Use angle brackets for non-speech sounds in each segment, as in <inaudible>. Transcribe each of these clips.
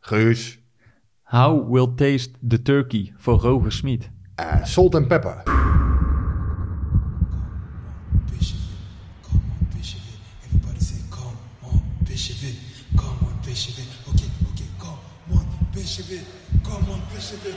Geus. how will taste the turkey voor Roger Smit? eh, salt and pepper. Bishop it, come on, Bishop it.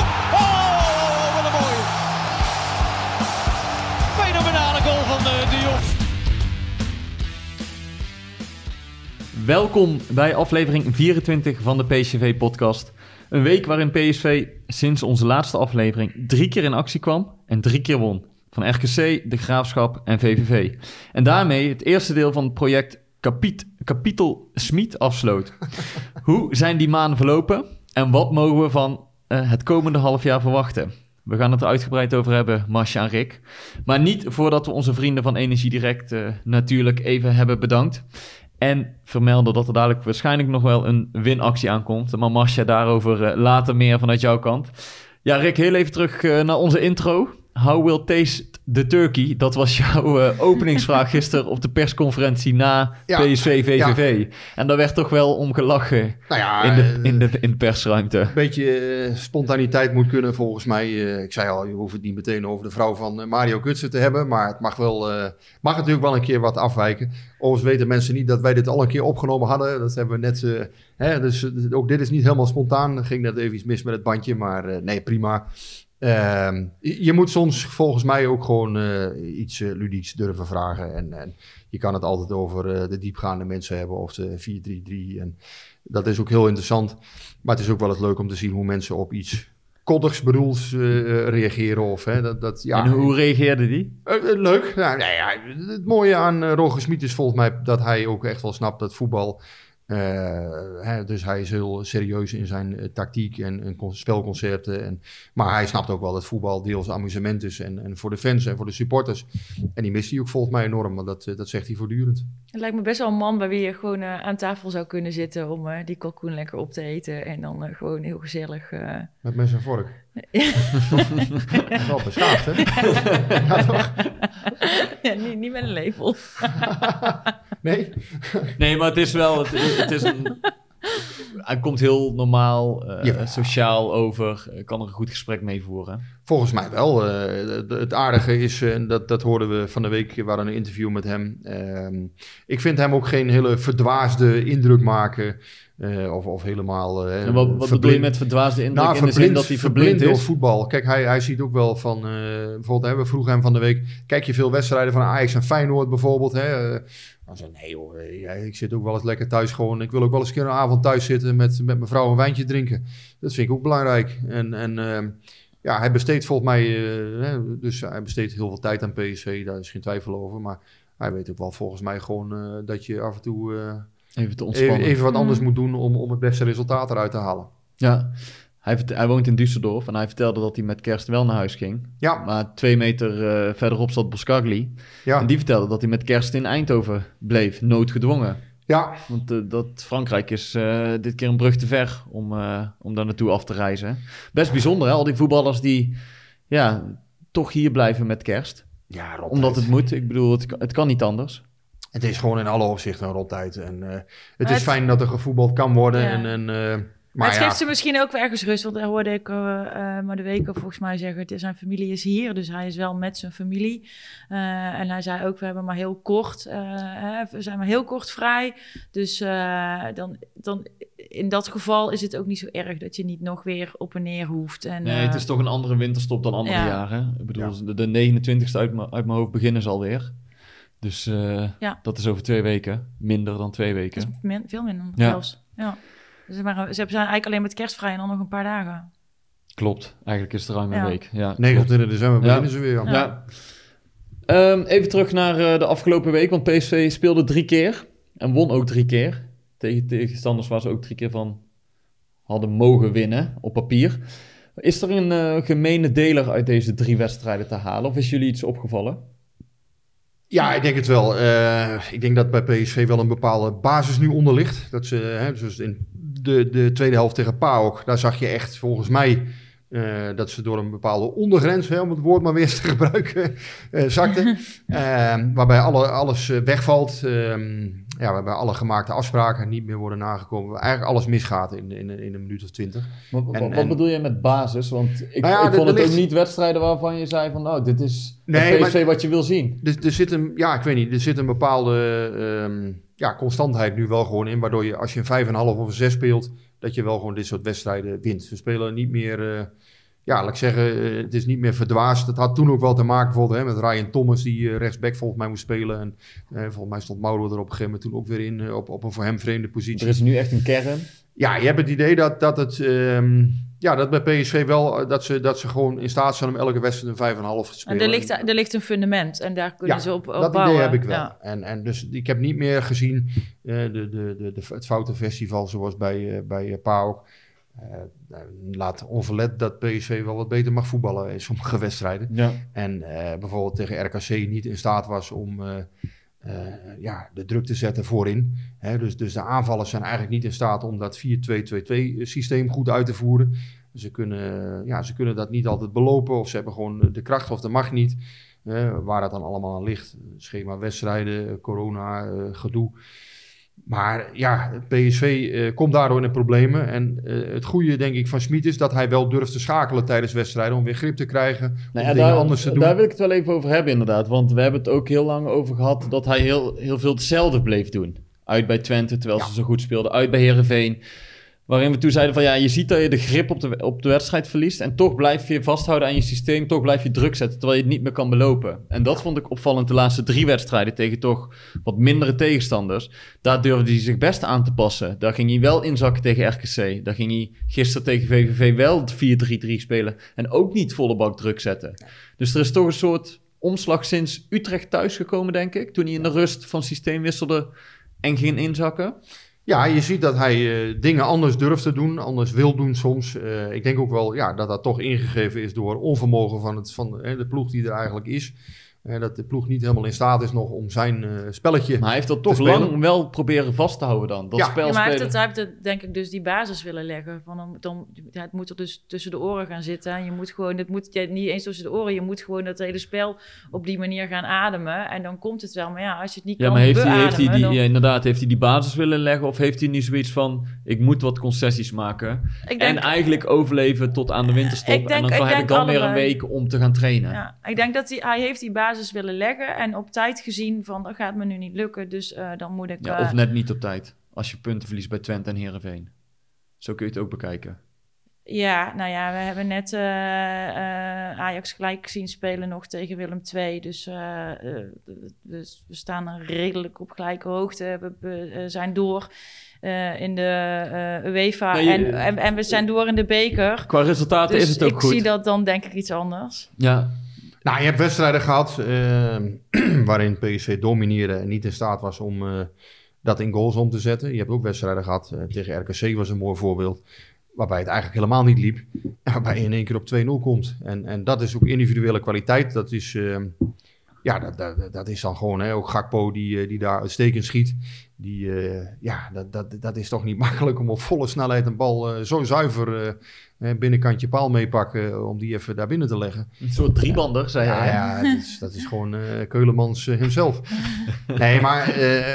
Welkom bij aflevering 24 van de PSV-podcast. Een week waarin PSV sinds onze laatste aflevering drie keer in actie kwam en drie keer won. Van RKC, De Graafschap en VVV. En daarmee het eerste deel van het project Kapiet, Kapitel Smit afsloot. <laughs> Hoe zijn die maanden verlopen en wat mogen we van eh, het komende half jaar verwachten? We gaan het er uitgebreid over hebben, Masha en Rick. Maar niet voordat we onze vrienden van Energie Direct eh, natuurlijk even hebben bedankt. En vermelden dat er dadelijk waarschijnlijk nog wel een winactie aankomt. Maar Masha, daarover eh, later meer vanuit jouw kant. Ja, Rick, heel even terug eh, naar onze intro. How will taste the turkey? Dat was jouw eh, <laughs> openingsvraag gisteren op de persconferentie na Ja, PSV VVV. En daar werd toch wel om gelachen Nou ja, in, de, eh, in, de, in de persruimte. Een beetje eh, spontaniteit moet kunnen volgens mij. Eh, ik zei al, je hoeft het niet meteen over de vrouw van eh, Mario Gutsen te hebben. Maar het mag, wel, eh, mag natuurlijk wel een keer wat afwijken. Overigens weten mensen niet dat wij dit al een keer opgenomen hadden. Dat hebben we net... eh, hè, dus eh, ook dit is niet helemaal spontaan. Ging net even iets mis met het bandje. Maar eh, nee, prima. Ehm, je moet soms volgens mij ook gewoon eh, iets ludieks durven vragen. En, en je kan het altijd over eh, de diepgaande mensen hebben of de 4-3-3. En dat is ook heel interessant. Maar het is ook wel eens leuk om te zien hoe mensen op iets koddigs bedoels eh, reageren. Of, hè, dat, dat, ja, En hoe reageerde die? leuk. Nou, nee, ja, het mooie aan Roger Smit is volgens mij dat hij ook echt wel snapt dat voetbal... eh, hè, dus hij is heel serieus in zijn eh, tactiek en, en con- spelconcepten. En, maar hij snapt ook wel dat voetbal deels amusement is. En, en voor de fans en voor de supporters. En die mist hij ook volgens mij enorm. Want dat, eh, dat zegt hij voortdurend. Het lijkt me best wel een man bij wie je gewoon aan tafel zou kunnen zitten om die kalkoen lekker op te eten. En dan gewoon heel gezellig. Met mes en vork. Dat is wel beschaafd, hè? <laughs> ja, toch? <laughs> ja, niet, niet met een lepel. <laughs> Nee? Nee, maar het is wel... Het, is- het is een, hij komt heel normaal, eh, sociaal over. eh, kan er een goed gesprek mee voeren. Volgens mij wel. Eh, het- aardige is, eh, en dat, dat hoorden we van de week, we hadden een interview met hem. Ehm, ik vind hem ook geen hele verdwaasde indruk maken. eh, of, of helemaal... En wat, wat bedoel je met verdwaasde indruk Nou, in de zin dat hij verblind door is? voetbal. Kijk, hij, hij ziet ook wel van... bijvoorbeeld, hè, we vroegen hem van de week... Kijk je veel wedstrijden van Ajax en Feyenoord bijvoorbeeld? Hè? Dan zei nee hoor, ik zit ook wel eens lekker thuis gewoon. Ik wil ook wel eens een keer een avond thuis zitten met, met mijn vrouw een wijntje drinken. Dat vind ik ook belangrijk. En, en ehm, ja, hij besteedt volgens mij... eh, hè, dus hij besteedt heel veel tijd aan PSV. Daar is geen twijfel over. Maar hij weet ook wel volgens mij gewoon eh, dat je af en toe... eh, Even te even, ontspannen. even wat anders Mm. moet doen om, om het beste resultaat eruit te halen. Ja, hij, hij woont in Düsseldorf en hij vertelde dat hij met kerst wel naar huis ging. Ja, Maar twee meter eh, verderop zat Boskagli. ja, En die vertelde dat hij met kerst in Eindhoven bleef, noodgedwongen. Ja. Want eh, dat Frankrijk is eh, dit keer een brug te ver om, eh, om daar naartoe af te reizen. Best bijzonder, hè? Al die voetballers die ja, toch hier blijven met kerst. Ja, rottijd. Omdat het moet. Ik bedoel, het, kan- het kan niet anders. Het is gewoon in alle opzichten een rottijd. En, eh, het Maar is het- fijn dat er gevoetbald kan worden. Ja. En, en, eh, Maar, maar het ja, geeft ze misschien ook wel ergens rust. Want daar hoorde ik eh eh, maar de weken volgens mij zeggen... Het, zijn familie is hier, dus hij is wel met zijn familie. Eh, en hij zei ook, we hebben maar heel kort... eh, hè, we zijn maar heel kort vrij. Dus eh, dan, dan in dat geval is het ook niet zo erg dat je niet nog weer op en neer hoeft. En, Nee, het is toch een andere winterstop dan andere ja. jaren. Ik bedoel, de, de 29ste uit, mijn- uit mijn hoofd beginnen ze alweer. Dus eh, Ja. dat is over twee weken. Minder dan twee dat weken. is min- veel minder Ja. zelfs. Ja. Ze, waren, ze zijn eigenlijk alleen met kerstvrij en dan nog een paar dagen. Klopt. Eigenlijk is het ruim een Ja. week. Ja, 29 december Ja. beginnen ze weer. Ja. Ehm, even terug naar eh, de afgelopen week, want PSV speelde drie keer en won ook drie keer. Tegen tegenstanders waar ze ook drie keer van hadden mogen winnen op papier. Is er een eh, gemene deler uit deze drie wedstrijden te halen of is jullie iets opgevallen? Ja, ik denk het wel. Eh, ik denk dat bij PSV wel een bepaalde basis nu onder ligt. Dat ze, hè, dus in de, de tweede helft tegen PAOK, daar zag je echt volgens mij eh, dat ze door een bepaalde ondergrens, hè, om het woord maar weer eens te <laughs> gebruiken, eh, zakten. <laughs> Eh, waarbij alle, alles wegvalt. Ehm, ja, waarbij alle gemaakte afspraken niet meer worden nagekomen. Eigenlijk alles misgaat in, in, in een minuut of twintig. Wat, wat- En- wat en- bedoel je met basis? Want ik, Nou ja, ik vond het ook niet wedstrijden waarvan je zei van nou, dit is Nee, PSV maar- wat je wil zien. Er, er zit een, ja, ik weet niet, er zit een bepaalde ehm, ja, constantheid nu wel gewoon in, waardoor je als je een 5,5 of een 6 speelt, dat je wel gewoon dit soort wedstrijden wint. We spelen niet meer, eh, ja, laat ik zeggen, eh, het is niet meer verdwaasd. Het had toen ook wel te maken hè, met Ryan Thomas, die eh, rechtsback volgens mij moest spelen. En volgens mij stond Mauro er op een gegeven moment toen ook weer in, op, op een voor hem vreemde positie. Er is nu echt een kern. Ja, je hebt het idee dat, dat het... ehm, ja, dat bij PSV wel, eh, dat ze, dat ze gewoon in staat zijn om elke wedstrijd een 5,5 te En spelen. er ligt, er ligt een fundament en daar kunnen Ja, ze op, op dat bouwen. idee heb ik wel. Ja. En, en dus ik heb niet meer gezien eh, de, de, de, de, het foutenfestival zoals bij, eh bij PAOK. Laat onverlet dat PSV wel wat beter mag voetballen in sommige wedstrijden. Ja. En eh, bijvoorbeeld tegen RKC niet in staat was om ja, de druk te zetten voorin. Hè, dus, dus de aanvallers zijn eigenlijk niet in staat om dat 4-2-2-2 systeem goed uit te voeren. Ze kunnen, ja, ze kunnen dat niet altijd belopen of ze hebben gewoon de kracht of de macht niet. Eh, waar dat dan allemaal aan ligt. Schema wedstrijden, corona, eh, gedoe. Maar ja, PSV eh, komt daardoor in de problemen. En eh, het goede, denk ik, van Smit is dat hij wel durft te schakelen tijdens wedstrijden. Om weer grip te krijgen. Nou om ja, dingen daar, anders te doen. daar wil ik het wel even over hebben, inderdaad. Want we hebben het ook heel lang over gehad dat hij heel, heel veel hetzelfde bleef doen. Uit bij Twente, terwijl Ja. ze zo goed speelden. Uit bij Herenveen. Waarin we toen zeiden van ja, je ziet dat je de grip op de, op de wedstrijd verliest. En toch blijf je vasthouden aan je systeem. Toch blijf je druk zetten, terwijl je het niet meer kan belopen. En dat vond ik opvallend de laatste drie wedstrijden tegen toch wat mindere tegenstanders. Daar durfde hij zich best aan te passen. Daar ging hij wel inzakken tegen RKC. Daar ging hij gisteren tegen VVV wel 4-3-3 spelen. En ook niet volle bak druk zetten. Dus er is toch een soort omslag sinds Utrecht thuisgekomen, denk ik. Toen hij in de rust van systeem wisselde en ging inzakken. Ja, je ziet dat hij eh, dingen anders durft te doen, anders wil doen soms. Eh, ik denk ook wel ja, dat dat toch ingegeven is door onvermogen van, het, van de ploeg die er eigenlijk is. Eh, dat de ploeg niet helemaal in staat is nog om zijn eh, spelletje. Maar hij heeft dat toch spelen. lang wel proberen vast te houden dan. Dat Ja. spel Ja, maar hij spelen. heeft, het, hij heeft het, denk ik dus die basis willen leggen. Van dan, het moet er dus tussen de oren gaan zitten. En je moet gewoon, het moet ja, niet eens tussen de oren. Je moet gewoon dat hele spel op die manier gaan ademen. En dan komt het wel. Maar ja, als je het niet Ja, kan maar heeft hij, heeft hij beademen, die, dan- ja, inderdaad, heeft hij die basis willen leggen? Of heeft hij niet zoiets van, ik moet wat concessies maken? ik en eigenlijk overleven tot aan de winterstop. Denk- en dan heb ik dan weer een week om te gaan trainen. ja, ik denk dat hij, hij heeft die basis willen leggen. En op tijd gezien van, dat gaat me nu niet lukken. Dus eh, dan moet ik... Ja, eh, of net niet op tijd. Als je punten verliest bij Twente en Heerenveen. Zo kun je het ook bekijken. Ja, nou ja, we hebben net eh, eh, Ajax gelijk zien spelen nog tegen Willem II. Dus eh, eh, we, we staan er redelijk op gelijke hoogte. We, we, zijn door eh, in de eh, UEFA Nee, je- en, en, en we zijn door in de beker. Qua resultaten Dus is het ook ik goed. zie dat dan denk ik iets anders. Ja, Nou, je hebt wedstrijden gehad eh, <clears throat> waarin PSV domineerde en niet in staat was om eh, dat in goals om te zetten. Je hebt ook wedstrijden gehad, eh, tegen RKC was een mooi voorbeeld, waarbij het eigenlijk helemaal niet liep. Waarbij je in één keer op 2-0 komt. En, en dat is ook individuele kwaliteit. Dat is, eh, ja, dat, dat, dat is dan gewoon, hè, ook Gakpo die, eh, die daar uitstekend schiet. Die, eh, ja, dat, dat, dat is toch niet <laughs> makkelijk om op volle snelheid een bal eh, zo zuiver binnenkantje paal meepakken, om die even daar binnen te leggen. een soort driebander, zei Ja, hij. ja dat, is, dat is gewoon Keulemans hemzelf. <laughs> nee, maar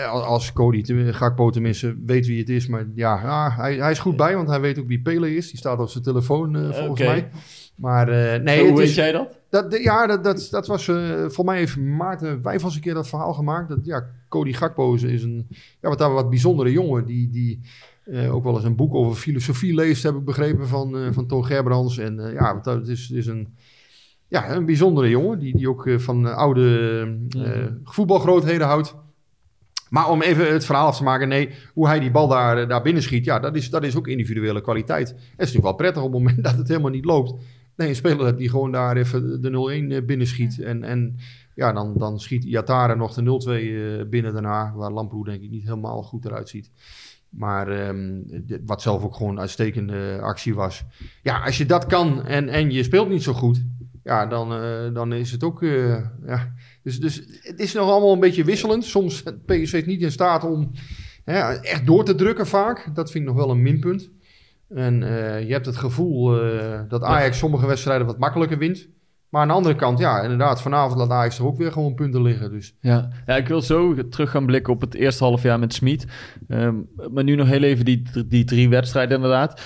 als- Cody, te- Gakpo tenminste, weet wie het is. Maar ja, ja, hij, hij is goed bij, want hij weet ook wie Pele is. Die staat op zijn telefoon, volgens mij. Maar eh, nee, Hoe het weet is, jij dat? dat, ja, dat, dat, dat was... eh voor mij heeft Maarten Wijfels een keer dat verhaal gemaakt. Dat, ja, Cody Gakpo is, een ja, wat, wat bijzondere jongen. Die, die eh, ook wel eens een boek over filosofie leest, heb ik begrepen, van, van Toon Gerbrands. En ja, het is, het is een, ja, een bijzondere jongen, die, die ook van oude eh, voetbalgrootheden houdt. Maar om even het verhaal af te maken, nee, hoe hij die bal daar, daar binnen schiet, ja, dat is, dat is ook individuele kwaliteit. Het is natuurlijk wel prettig op het moment <laughs> dat het helemaal niet loopt. Nee, een speler hebt die gewoon daar even de 0-1 eh, binnen schiet. En, en ja, dan, dan schiet Iatare nog de 0-2 eh, binnen daarna, waar Lamproe denk ik niet helemaal goed eruit ziet. Maar ehm, dit- wat zelf ook gewoon een uitstekende actie was. Ja, als je dat kan en, en je speelt niet zo goed, ja, dan, eh, dan is het ook. eh, ja. dus, dus het is nog allemaal een beetje wisselend. Soms PSV is niet in staat om hè, echt door te drukken vaak. Dat vind ik nog wel een minpunt. En eh, je hebt het gevoel eh, dat Ajax sommige wedstrijden wat makkelijker wint. Maar aan de andere kant, ja, inderdaad, vanavond laat Ajax er ook weer gewoon punten liggen. Dus Ja. ja, ik wil zo terug gaan blikken op het eerste half jaar met Smit. Ehm, maar nu nog heel even die, die drie wedstrijden inderdaad.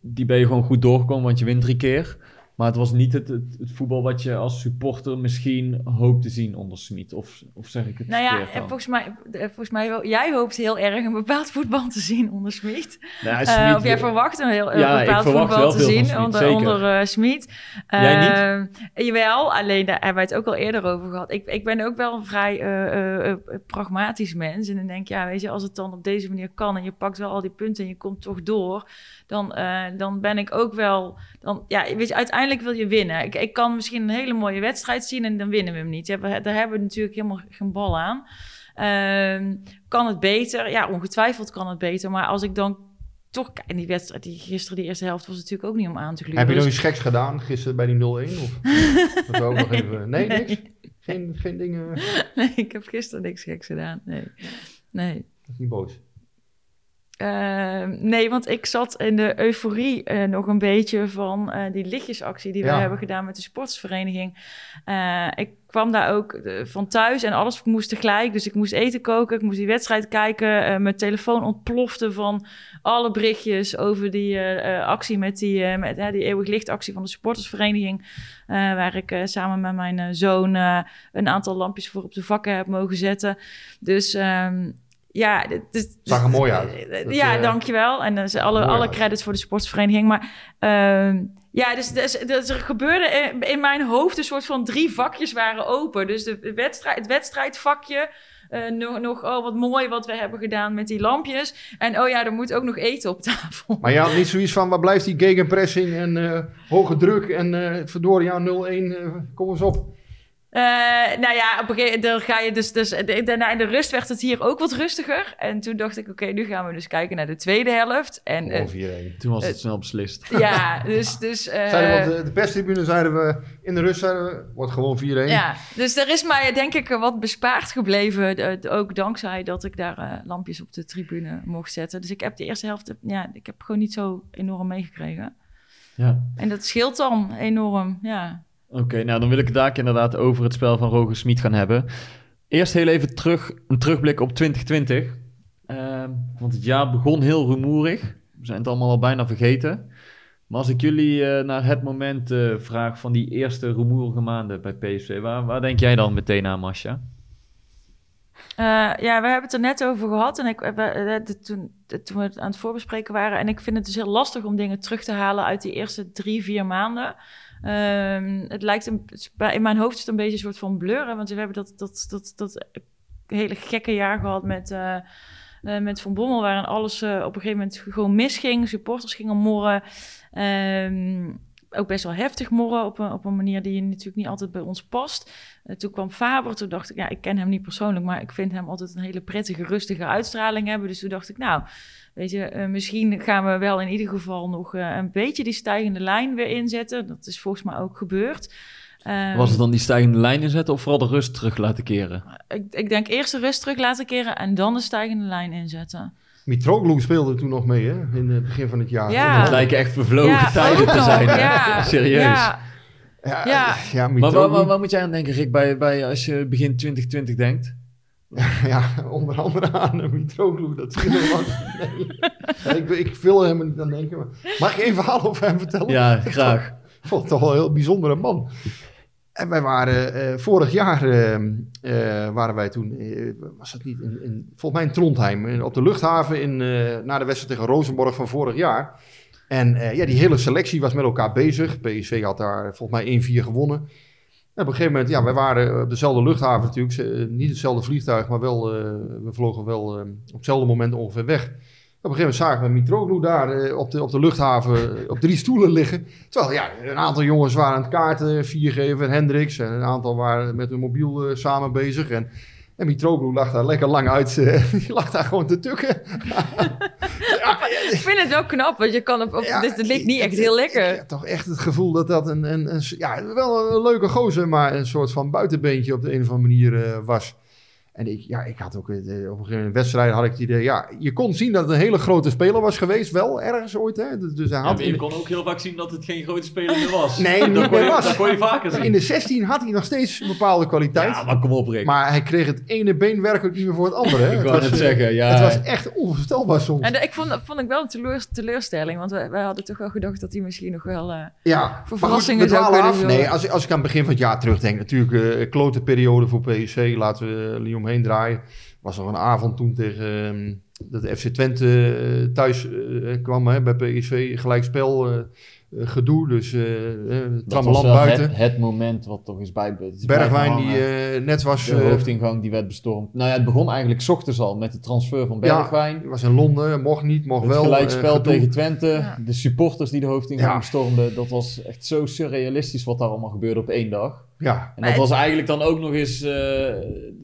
Die ben je gewoon goed doorgekomen, want je wint drie keer. Maar het was niet het, het, het voetbal wat je als supporter misschien hoopt te zien onder Smit. Of, of zeg ik het Nou ja, en dan? volgens mij, eh, volgens mij wel- jij hoopt heel erg een bepaald voetbal te zien onder Smit. Nou, Eh, of jij verwacht een heel een Ja, bepaald voetbal te zien onder, zeker. onder eh, Smit. Jij Eh, jawel, alleen daar hebben wij het ook al eerder over gehad. Ik, ik ben ook wel een vrij eh, eh, eh, pragmatisch mens. En dan denk ik, ja, weet je, als het dan op deze manier kan en je pakt wel al die punten en je komt toch door, dan, eh, dan ben ik ook wel. Dan, ja, weet je, uiteindelijk wil je winnen. Ik, ik kan misschien een hele mooie wedstrijd zien en dan winnen we hem niet. Daar hebben we natuurlijk helemaal geen bal aan. Ehm, kan het beter? Ja, ongetwijfeld kan het beter. Maar als ik dan toch... En die wedstrijd, die gisteren, die eerste helft, was natuurlijk ook niet om aan te gluren. heb je nog Dus- iets geks gedaan gisteren bij die 0-1? Of <laughs> dat ook nog even. Nee, niks. Geen, geen dingen. Nee, ik heb gisteren niks geks gedaan. Nee. Nee. Niet boos. Ehm, nee, want ik zat in de euforie eh, nog een beetje van eh, die lichtjesactie die we hebben gedaan met de sportsvereniging. Eh, ik kwam daar ook van thuis en alles moest tegelijk. Dus ik moest eten koken, ik moest die wedstrijd kijken. Mijn telefoon ontplofte van alle berichtjes over die actie met die, met, die eeuwig lichtactie van de supportersvereniging. eh, waar ik samen met mijn zoon een aantal lampjes voor op de vakken heb mogen zetten. Dus ehm, ja, dit- Zag er mooi uit. eh, Dat, ja, eh, dankjewel. En dus alle, alle uit. credits voor de sportsvereniging. Maar ehm, ja, dus, dus, dus er gebeurde in, in mijn hoofd een soort van drie vakjes waren open. Dus de wedstrijd, het wedstrijdvakje. nog, nog, oh wat mooi wat we hebben gedaan met die lampjes. En oh ja, er moet ook nog eten op tafel. Maar je had niet zoiets van, waar blijft die gegenpressing en hoge druk en verdorie, ja, 0-1, eh, kom eens op. Eh, nou ja, op een gegeven moment dan ga je dus, dus de- daarna in de rust werd het hier ook wat rustiger. En toen dacht ik, oké, nu gaan we dus kijken naar de tweede helft. En eh, Gewoon 4-1. Toen was het Eh, snel beslist. ja, <laughs> dus... dus eh, Zeiden we op de, de perstribune zeiden we, in de rust zeiden we, wordt gewoon 4-1. Ja, dus er is mij denk ik wat bespaard gebleven. ook dankzij dat ik daar lampjes op de tribune mocht zetten. Dus ik heb de eerste helft, ja, ik heb gewoon niet zo enorm meegekregen. Ja. En dat scheelt dan enorm, ja. Oké, nou dan wil ik het daar inderdaad over het spel van Roger Smit gaan hebben. Eerst heel even terug, een terugblik op 2020. Ehm, want het jaar begon heel rumoerig. We zijn het allemaal al bijna vergeten. Maar als ik jullie eh, naar het moment eh, vraag van die eerste rumoerige maanden bij PSV, waar, waar denk jij dan meteen aan, Masha? Eh, ja, we hebben het er net over gehad. En ik, toen, toen we het aan het voorbespreken waren. En ik vind het dus heel lastig om dingen terug te halen uit die eerste drie, vier maanden. Ehm, het lijkt een, in mijn hoofd is het een beetje een soort van blur. hè, Want we hebben dat, dat, dat, dat hele gekke jaar gehad met, eh, eh, met Van Bommel. Waarin alles eh, op een gegeven moment gewoon misging. Supporters gingen morren. Ehm, ook best wel heftig morren op een, op een manier die natuurlijk niet altijd bij ons past. Toen kwam Faber, toen dacht ik, ja, ik ken hem niet persoonlijk, maar ik vind hem altijd een hele prettige, rustige uitstraling hebben. Dus toen dacht ik, nou, weet je, eh, misschien gaan we wel in ieder geval nog eh, een beetje die stijgende lijn weer inzetten. Dat is volgens mij ook gebeurd. Ehm, Was het dan die stijgende lijn inzetten of vooral de rust terug laten keren? ik, ik denk eerst de rust terug laten keren en dan de stijgende lijn inzetten. Mitroglou speelde toen nog mee, hè, in het begin van het jaar. Ja. Het lijken echt vervlogen Ja, tijden te zijn. hè? ja. Serieus. Ja, Ja, Ja. ja Maar Mitroglou- waar, waar, waar moet jij aan denken, Rick, bij, bij, als je begin 2020 denkt? <laughs> Ja, onder andere aan Mitroglou, dat zie je. <laughs> Nee. ik, ik wil hem er niet aan denken. Maar mag ik één verhaal over hem vertellen? Ja, graag. Ik vond het toch wel een heel bijzondere man. En wij waren eh, vorig jaar, eh, eh, waren wij toen, was het niet, in, in, volgens mij in Trondheim, in- op de luchthaven in, na de wedstrijd tegen Rosenborg van vorig jaar. En ja, die hele selectie was met elkaar bezig. PSV had daar volgens mij 1-4 gewonnen. Op een gegeven moment, ja, wij waren op dezelfde luchthaven natuurlijk. ze- niet hetzelfde vliegtuig, maar wel, eh, we vlogen wel eh, op hetzelfde moment ongeveer weg. Op een gegeven moment zagen we Mitroglou daar eh, op, de, op de luchthaven eh, op drie stoelen liggen. Terwijl ja, een aantal jongens waren aan het kaarten viergeven, Hendricks. En een aantal waren met hun mobiel eh, samen bezig. En, en Mitroglou lag daar lekker lang uit. eh, <laughs> die lag daar gewoon te tukken. <laughs> ja, Ik vind het wel knap, want je kan op, op ja, dit, het ligt niet ik- echt heel Ik lekker. heb toch echt het gevoel dat dat een, een, een, ja, wel een leuke gozer, maar een soort van buitenbeentje op de een of andere manier eh, was. En ik, ja, ik had ook eh, op een gegeven moment wedstrijd had ik het idee, ja, je kon zien dat het een hele grote speler was geweest, wel ergens ooit, hè. Dus, dus hij Ja, had je kon ook heel vaak zien dat het geen grote speler meer was. <laughs> Nee, dat niet kon meer je, was. Dat kon je vaker zien. in de 16 had hij nog steeds een bepaalde kwaliteit. ja, maar kom op, Rick. Maar hij kreeg het ene been werkelijk niet meer voor het andere. Hè. <laughs> ik Het wou eh, zeggen, ja. Het was echt onvoorstelbaar soms. En de- ik vond, vond ik wel een teleur- teleurstelling, want wij, wij hadden toch wel gedacht dat hij misschien nog wel... eh, Ja, Voor verrassingen zou kunnen af. Nee, als, als ik aan het begin van het jaar terugdenk, natuurlijk eh klote periode voor PSV, laten we niet omheen draaien. Was nog een avond toen tegen ehm, dat de FC Twente eh, thuis eh, kwam hè, bij PSV, gelijkspel eh, eh, gedoe, dus eh dat was trammeland wel buiten. het, het moment wat toch is bij. is Bergwijn die eh, net was, de hoofdingang die werd bestormd. Nou ja, het begon eigenlijk 's ochtends al met de transfer van Bergwijn. ja, was in Londen, mocht niet, mocht het wel. gelijkspel gedoe. tegen Twente. Ja. De supporters die de hoofdingang Ja. bestormden. Dat was echt zo surrealistisch wat daar allemaal gebeurde op één dag. Ja, En dat was eigenlijk dan ook nog eens eh,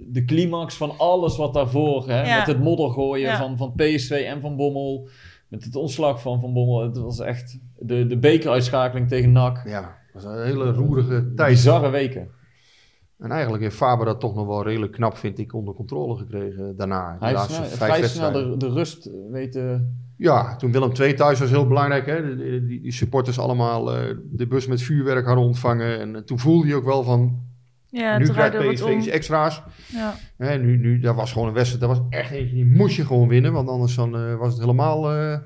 de climax van alles wat daarvoor. Hè? Ja. Met het moddergooien Ja. van, van PSV en van Bommel. Met het ontslag van Van Bommel. Het was echt de, de bekeruitschakeling tegen NAC. ja, het was een hele roerige tijd. Bizarre weken. En eigenlijk heeft Faber dat toch nog wel redelijk knap, vind ik, onder controle gekregen daarna. Hij heeft snel- vrij snel de, de rust weten. Ja, toen Willem II thuis was heel belangrijk. Hè? Die, die supporters allemaal eh, de bus met vuurwerk hadden ontvangen. En toen voelde je ook wel van, ja, nu krijgt PSV iets extra's. Ja. Hè, nu, nu, dat was gewoon een wedstrijd, dat was echt eentje, die moest je gewoon winnen. Want anders dan, eh, was het helemaal eh,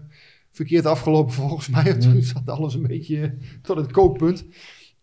verkeerd afgelopen <laughs> volgens mij. Want Toen zat alles een beetje tot het kookpunt.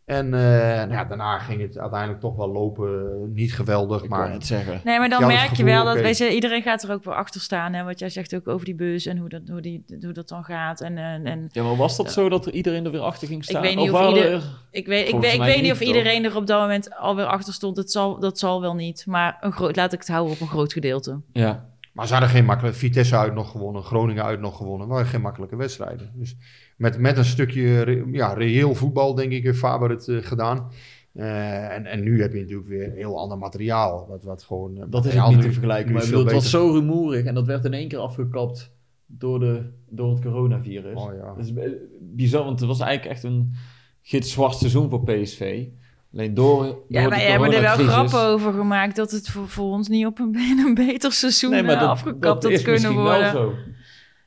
En eh, nou ja, daarna ging het uiteindelijk toch wel lopen. Niet geweldig, Ik maar het zeggen. Nee, maar dan dat merk je wel dat weet je, iedereen gaat er ook wel achter staan. Hè? Wat jij zegt ook over die bus en hoe dat, hoe die, hoe dat dan gaat. En, en, en Ja, maar was dat zo dat er iedereen er weer achter ging staan? weet niet of ieder- er- ik weet, ik weet, ik weet niet of toch? iedereen er op dat moment alweer achter stond. Het zal, dat zal wel niet. Maar een groot, laat ik het houden op een groot gedeelte. Ja. Maar ze hadden geen makkelijke... Vitesse uit nog gewonnen, Groningen uit nog gewonnen. Waren geen makkelijke wedstrijden. Dus met, met een stukje re- ja, reëel voetbal, denk ik, heeft Faber het eh, gedaan. Eh, en, en nu heb je natuurlijk weer heel ander materiaal. Wat, wat gewoon, eh, Dat is ook niet te vergelijken. Maar bedoel, het was zo rumoerig en dat werd in één keer afgekapt door, de, door het coronavirus. Oh, ja. Dat is bizar, want het was eigenlijk echt een gitzwart seizoen voor PSV. Alleen door, door Ja, de wij hebben er wel grappen over gemaakt dat het voor, voor ons niet op een, <laughs> een beter seizoen Nee, maar dat, afgekapt dat had is kunnen misschien worden. wel zo.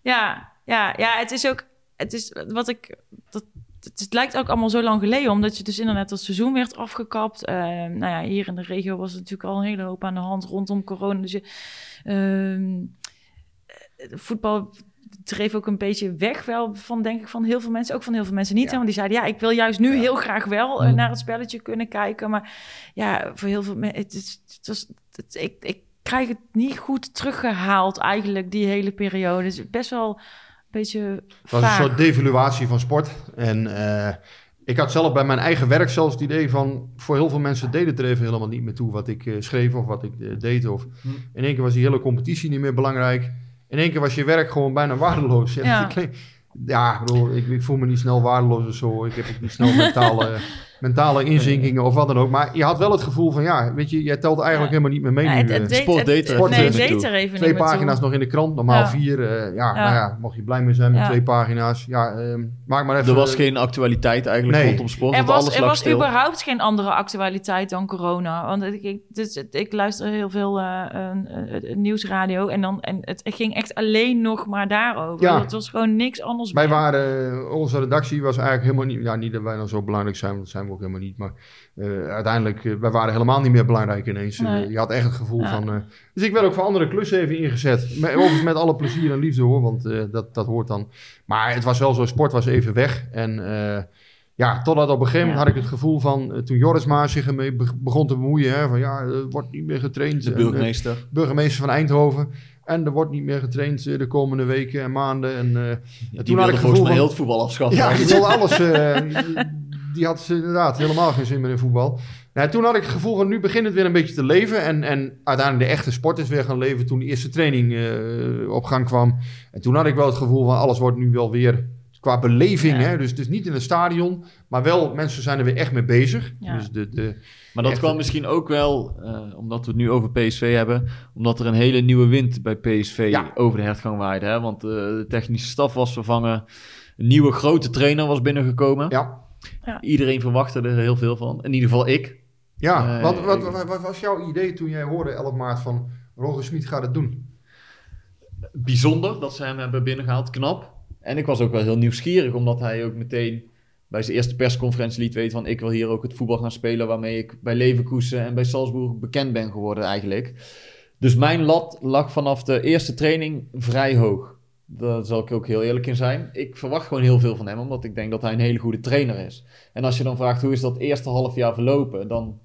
Ja, ja, ja, het is ook, het is wat ik, dat, het, het lijkt ook allemaal zo lang geleden, omdat je dus inderdaad dat seizoen werd afgekapt. Eh, nou ja, hier in de regio was er natuurlijk al een hele hoop aan de hand rondom corona. Dus je, ehm, eh, voetbal dreef ook een beetje weg wel van, denk ik, van heel veel mensen. Ook van heel veel mensen niet. Ja. hè, Want die zeiden, ja, ik wil juist nu Ja. heel graag wel eh, Mm. naar het spelletje kunnen kijken. Maar ja, voor heel veel mensen, het, het was, het, ik, ik krijg het niet goed teruggehaald eigenlijk, die hele periode. Het is best wel beetje Het was een soort devaluatie van sport. En eh, ik had zelf bij mijn eigen werk zelfs het idee van... voor heel veel mensen deed het er even helemaal niet meer toe... wat ik eh, schreef of wat ik eh, deed. Of Hm. in één keer was die hele competitie niet meer belangrijk. In één keer was je werk gewoon bijna waardeloos. <laughs> Ja, Ja. ik voel me niet snel waardeloos of zo. Ik heb ook niet snel mentale, <laughs> mentale inzinkingen of wat dan ook. Maar je had wel het gevoel van... ja, weet je, jij telt eigenlijk Ja. helemaal niet meer mee Ja, nu. het, eh. het deed, Sport deed er nee, deed er even Twee toe. pagina's nog in de krant, normaal Ja. vier. eh, ja, Ja. nou ja, mocht je blij mee zijn met Ja. twee pagina's. Ja, ehm, maak maar even... Er was geen actualiteit eigenlijk Nee. rondom sport, Er was, alles er was stil. überhaupt geen andere actualiteit dan corona. Want ik, ik, dus, ik luister heel veel eh, een- een- een nieuwsradio. En, dan, en het ging echt alleen nog maar daarover. Ja. Het was gewoon niks anders Wij meer. waren, onze redactie was eigenlijk helemaal niet, ja, niet dat wij nou zo belangrijk zijn, want zijn we ook helemaal niet, maar eh, uiteindelijk, eh, wij waren helemaal niet meer belangrijk ineens. Eh, Nee. je had echt het gevoel Ja. van, eh, dus ik werd ook voor andere klussen even ingezet. Met, overigens <laughs> met alle plezier en liefde hoor, want eh, dat, dat hoort dan. Maar het was wel zo, sport was even weg en eh, Ja, totdat op een gegeven moment Ja. had ik het gevoel van, toen Joris Maas zich ermee be- begon te bemoeien, hè, van ja, er wordt niet meer getraind. De En, burgemeester. burgemeester van Eindhoven. En er wordt niet meer getraind de komende weken en maanden. En, eh, Ja, toen die had ik volgens gevoel mij van- heel het voetbal afschaffen. ja, die wilde alles. <laughs> die had inderdaad helemaal geen zin meer in voetbal. Nou, toen had ik het gevoel van nu begint het weer een beetje te leven. En, en uiteindelijk de echte sport is weer gaan leven toen de eerste training eh, op gang kwam. En toen had ik wel het gevoel van alles wordt nu wel weer qua beleving. Ja. Hè? Dus, dus niet in het stadion, maar wel mensen zijn er weer echt mee bezig. Ja. Dus de, de, Maar dat kwam misschien ook wel, eh, omdat we het nu over PSV hebben, omdat er een hele nieuwe wind bij PSV Ja. over de hertgang waaide. Hè? Want eh, de technische staf was vervangen, een nieuwe grote trainer was binnengekomen. ja, Iedereen verwachtte er heel veel van, in ieder geval ik. ja. Eh, wat, wat, wat was jouw idee toen jij hoorde 11 maart van Roger Smit gaat het doen? Bijzonder dat ze hem hebben binnengehaald, knap. En ik was ook wel heel nieuwsgierig, omdat hij ook meteen bij zijn eerste persconferentie liet weten van ik wil hier ook het voetbal gaan spelen waarmee ik bij Leverkusen en bij Salzburg bekend ben geworden eigenlijk. Dus mijn lat lag vanaf de eerste training vrij hoog. Daar zal ik ook heel eerlijk in zijn. Ik verwacht gewoon heel veel van hem, omdat ik denk dat hij een hele goede trainer is. En als je dan vraagt hoe is dat eerste half jaar verlopen, dan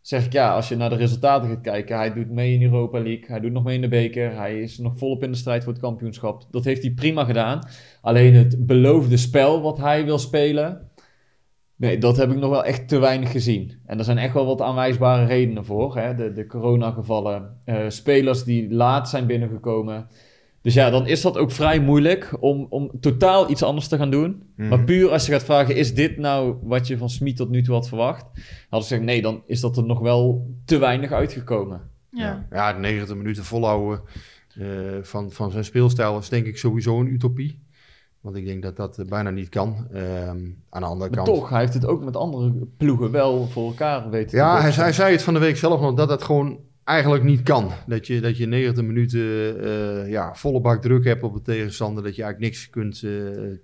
zeg ik ja, als je naar de resultaten gaat kijken, hij doet mee in Europa League, hij doet nog mee in de beker, hij is nog volop in de strijd voor het kampioenschap. Dat heeft hij prima gedaan. Alleen het beloofde spel wat hij wil spelen, nee, dat heb ik nog wel echt te weinig gezien. En er zijn echt wel wat aanwijsbare redenen voor. Hè? De, de coronagevallen, eh, spelers die laat zijn binnengekomen. Dus ja, dan is dat ook vrij moeilijk om, om totaal iets anders te gaan doen. Maar puur als je gaat vragen, is dit nou wat je van Smit tot nu toe had verwacht? Dan had ik gezegd, nee, dan is dat er nog wel te weinig uitgekomen. Ja. Ja, 90 minuten volhouden eh, van, van zijn speelstijl is denk ik sowieso een utopie. Want ik denk dat dat bijna niet kan. Ehm, aan de andere Maar kant. toch, hij heeft het ook met andere ploegen wel voor elkaar weten te Ja, hij, hij zei het van de week zelf nog dat het gewoon eigenlijk niet kan. Dat je, dat je 90 minuten eh, ja, volle bak druk hebt op de tegenstander. Dat je eigenlijk niks kunt eh,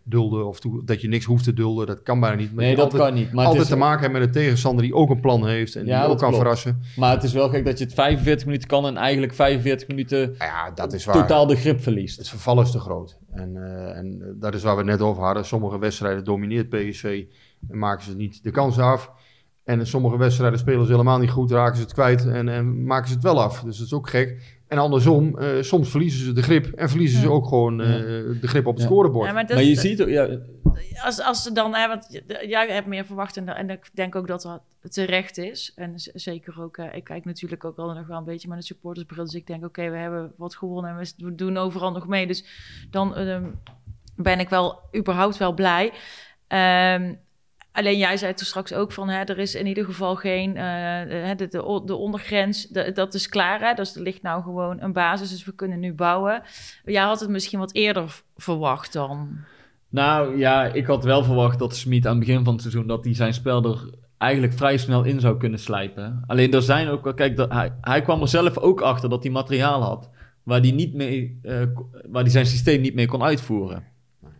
dulden. Of toe- dat je niks hoeft te dulden. Dat kan bijna niet. Maar Nee, dat altijd, kan niet. Maar het, altijd is, te maken hebben met een tegenstander die ook een plan heeft. En Ja, die ook kan klopt. verrassen. maar het is wel gek dat je het 45 minuten kan en eigenlijk 45 minuten Ja, dat is waar. totaal de grip verliest. Het verval is te groot. En, eh, en dat is waar we het net over hadden. Sommige wedstrijden domineert PSV en maken ze niet de kans af. En in sommige wedstrijden spelen ze helemaal niet goed, raken ze het kwijt en, en maken ze het wel af. Dus dat is ook gek. En andersom, eh, soms verliezen ze de grip en verliezen ze ook gewoon eh, de grip op het Ja. scorebord. Ja, maar je ziet ook, ja, als, als ze dan, hè, want jij hebt meer verwacht en, en ik denk ook dat dat terecht is. En zeker ook, eh, ik kijk natuurlijk ook wel nog wel een beetje met een supportersbril. Dus ik denk, oké, we hebben wat gewonnen en we doen overal nog mee. Dus dan ehm, ben ik wel überhaupt wel blij. Ehm, alleen jij zei toen straks ook van, hè, er is in ieder geval geen, eh, eh, de, de, de ondergrens, de- dat is klaar. Hè? Dus er ligt nou gewoon een basis, dus we kunnen nu bouwen. Jij had het misschien wat eerder verwacht dan. Nou ja, ik had wel verwacht dat Smit aan het begin van het seizoen dat hij zijn spel er eigenlijk vrij snel in zou kunnen slijpen. Alleen er zijn ook wel, kijk, dat, hij, kwam er zelf ook achter dat hij materiaal had waar hij, niet mee, eh, waar hij zijn systeem niet mee kon uitvoeren.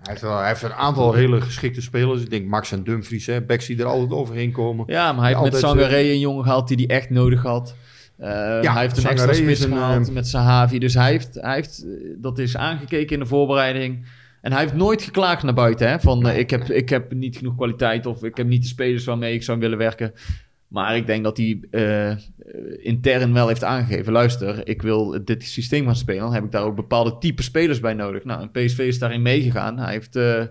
Hij, heeft wel, hij heeft een aantal hele geschikte spelers. Ik denk Max en Dumfries, hè, backs die er altijd overheen komen. Ja, maar hij heeft met Sangaré een jongen gehaald die hij echt nodig had. Eh, hij heeft een extra spits gehaald eh, met Sahavi. Dus hij heeft, hij heeft, eh, dat is aangekeken in de voorbereiding. En hij heeft nooit geklaagd naar buiten. Hè, van eh, ik, heb, ik heb niet genoeg kwaliteit of ik heb niet de spelers waarmee ik zou willen werken. Maar ik denk dat hij eh, intern wel heeft aangegeven. Luister, ik wil dit systeem gaan spelen. Dan heb ik daar ook bepaalde type spelers bij nodig. Nou, en PSV is daarin meegegaan. Hij heeft eh,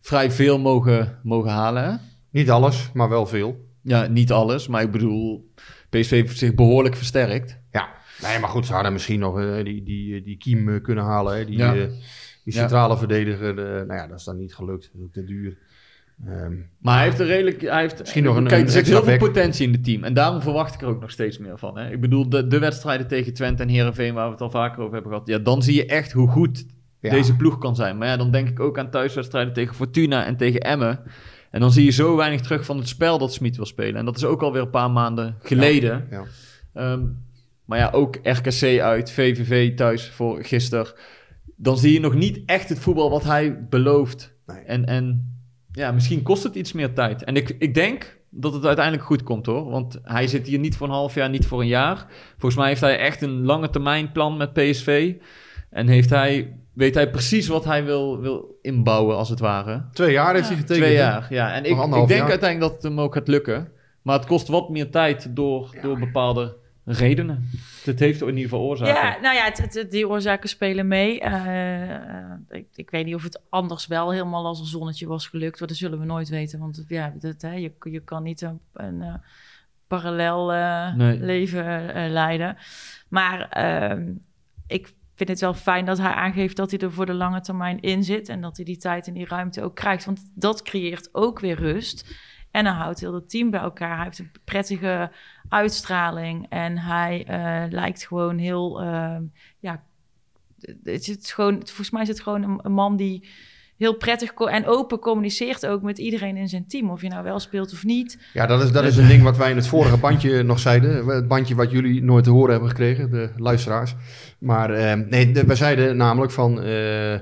vrij veel mogen, mogen halen. Hè? Niet alles, maar wel veel. Ja, niet alles, maar ik bedoel, PSV heeft zich behoorlijk versterkt. Ja, nee, maar goed, ze hadden misschien nog eh, die, die, die Kiem kunnen halen. Hè, die, Ja. die Ja. centrale verdediger. eh, nou ja, dat is dan niet gelukt. Dat is ook te duur. Ehm, Maar hij heeft er redelijk, hij heeft, Misschien nog een- kijk, een er zit heel veel potentie in het team. En daarom verwacht ik er ook nog steeds meer van. Hè. Ik bedoel, de, de wedstrijden tegen Twente en Herenveen, waar we het al vaker over hebben gehad. Ja, dan zie je echt hoe goed ja. deze ploeg kan zijn. Maar ja, dan denk ik ook aan thuiswedstrijden tegen Fortuna en tegen Emmen. En dan zie je zo weinig terug van het spel dat Smit wil spelen. En dat is ook alweer een paar maanden geleden. Ja. Ehm, maar ja, ook RKC uit, VVV thuis voor gisteren. Dan zie je nog niet echt het voetbal wat hij belooft. Nee. En, en ja, misschien kost het iets meer tijd. En ik, ik denk dat het uiteindelijk goed komt hoor. Want hij zit hier niet voor een half jaar, niet voor een jaar. Volgens mij heeft hij echt een lange termijn plan met PSV. En heeft hij, weet hij precies wat hij wil, wil inbouwen, als het ware. Twee jaar heeft Ja. hij getekend. Twee jaar, ja. En ik, ik denk jaar. uiteindelijk dat het hem ook gaat lukken. Maar het kost wat meer tijd door, door bepaalde redenen. Het heeft in ieder geval oorzaken. Ja, nou ja, het, het- die oorzaken spelen mee. Eh, eh, ik, ik weet niet of het anders wel helemaal als een zonnetje was gelukt. Dat zullen we nooit weten. Want ja, dat, hè, je, je kan niet een, een eh, parallel Nee. leven leiden. Maar ehm, ik vind het wel fijn dat hij aangeeft dat hij er voor de lange termijn in zit. En dat hij die tijd en die ruimte ook krijgt. Want dat creëert ook weer rust. En dan houdt heel het team bij elkaar. Hij heeft een prettige uitstraling. En hij eh, lijkt gewoon heel. ehm, ja, het is gewoon, volgens mij is het gewoon een, een man die heel prettig en open communiceert ook met iedereen in zijn team. Of je nou wel speelt of niet. Ja, dat is, dat is een ding wat wij in het vorige bandje nog zeiden. Het bandje wat jullie nooit te horen hebben gekregen, de luisteraars. Maar eh, nee, de- we zeiden namelijk van eh,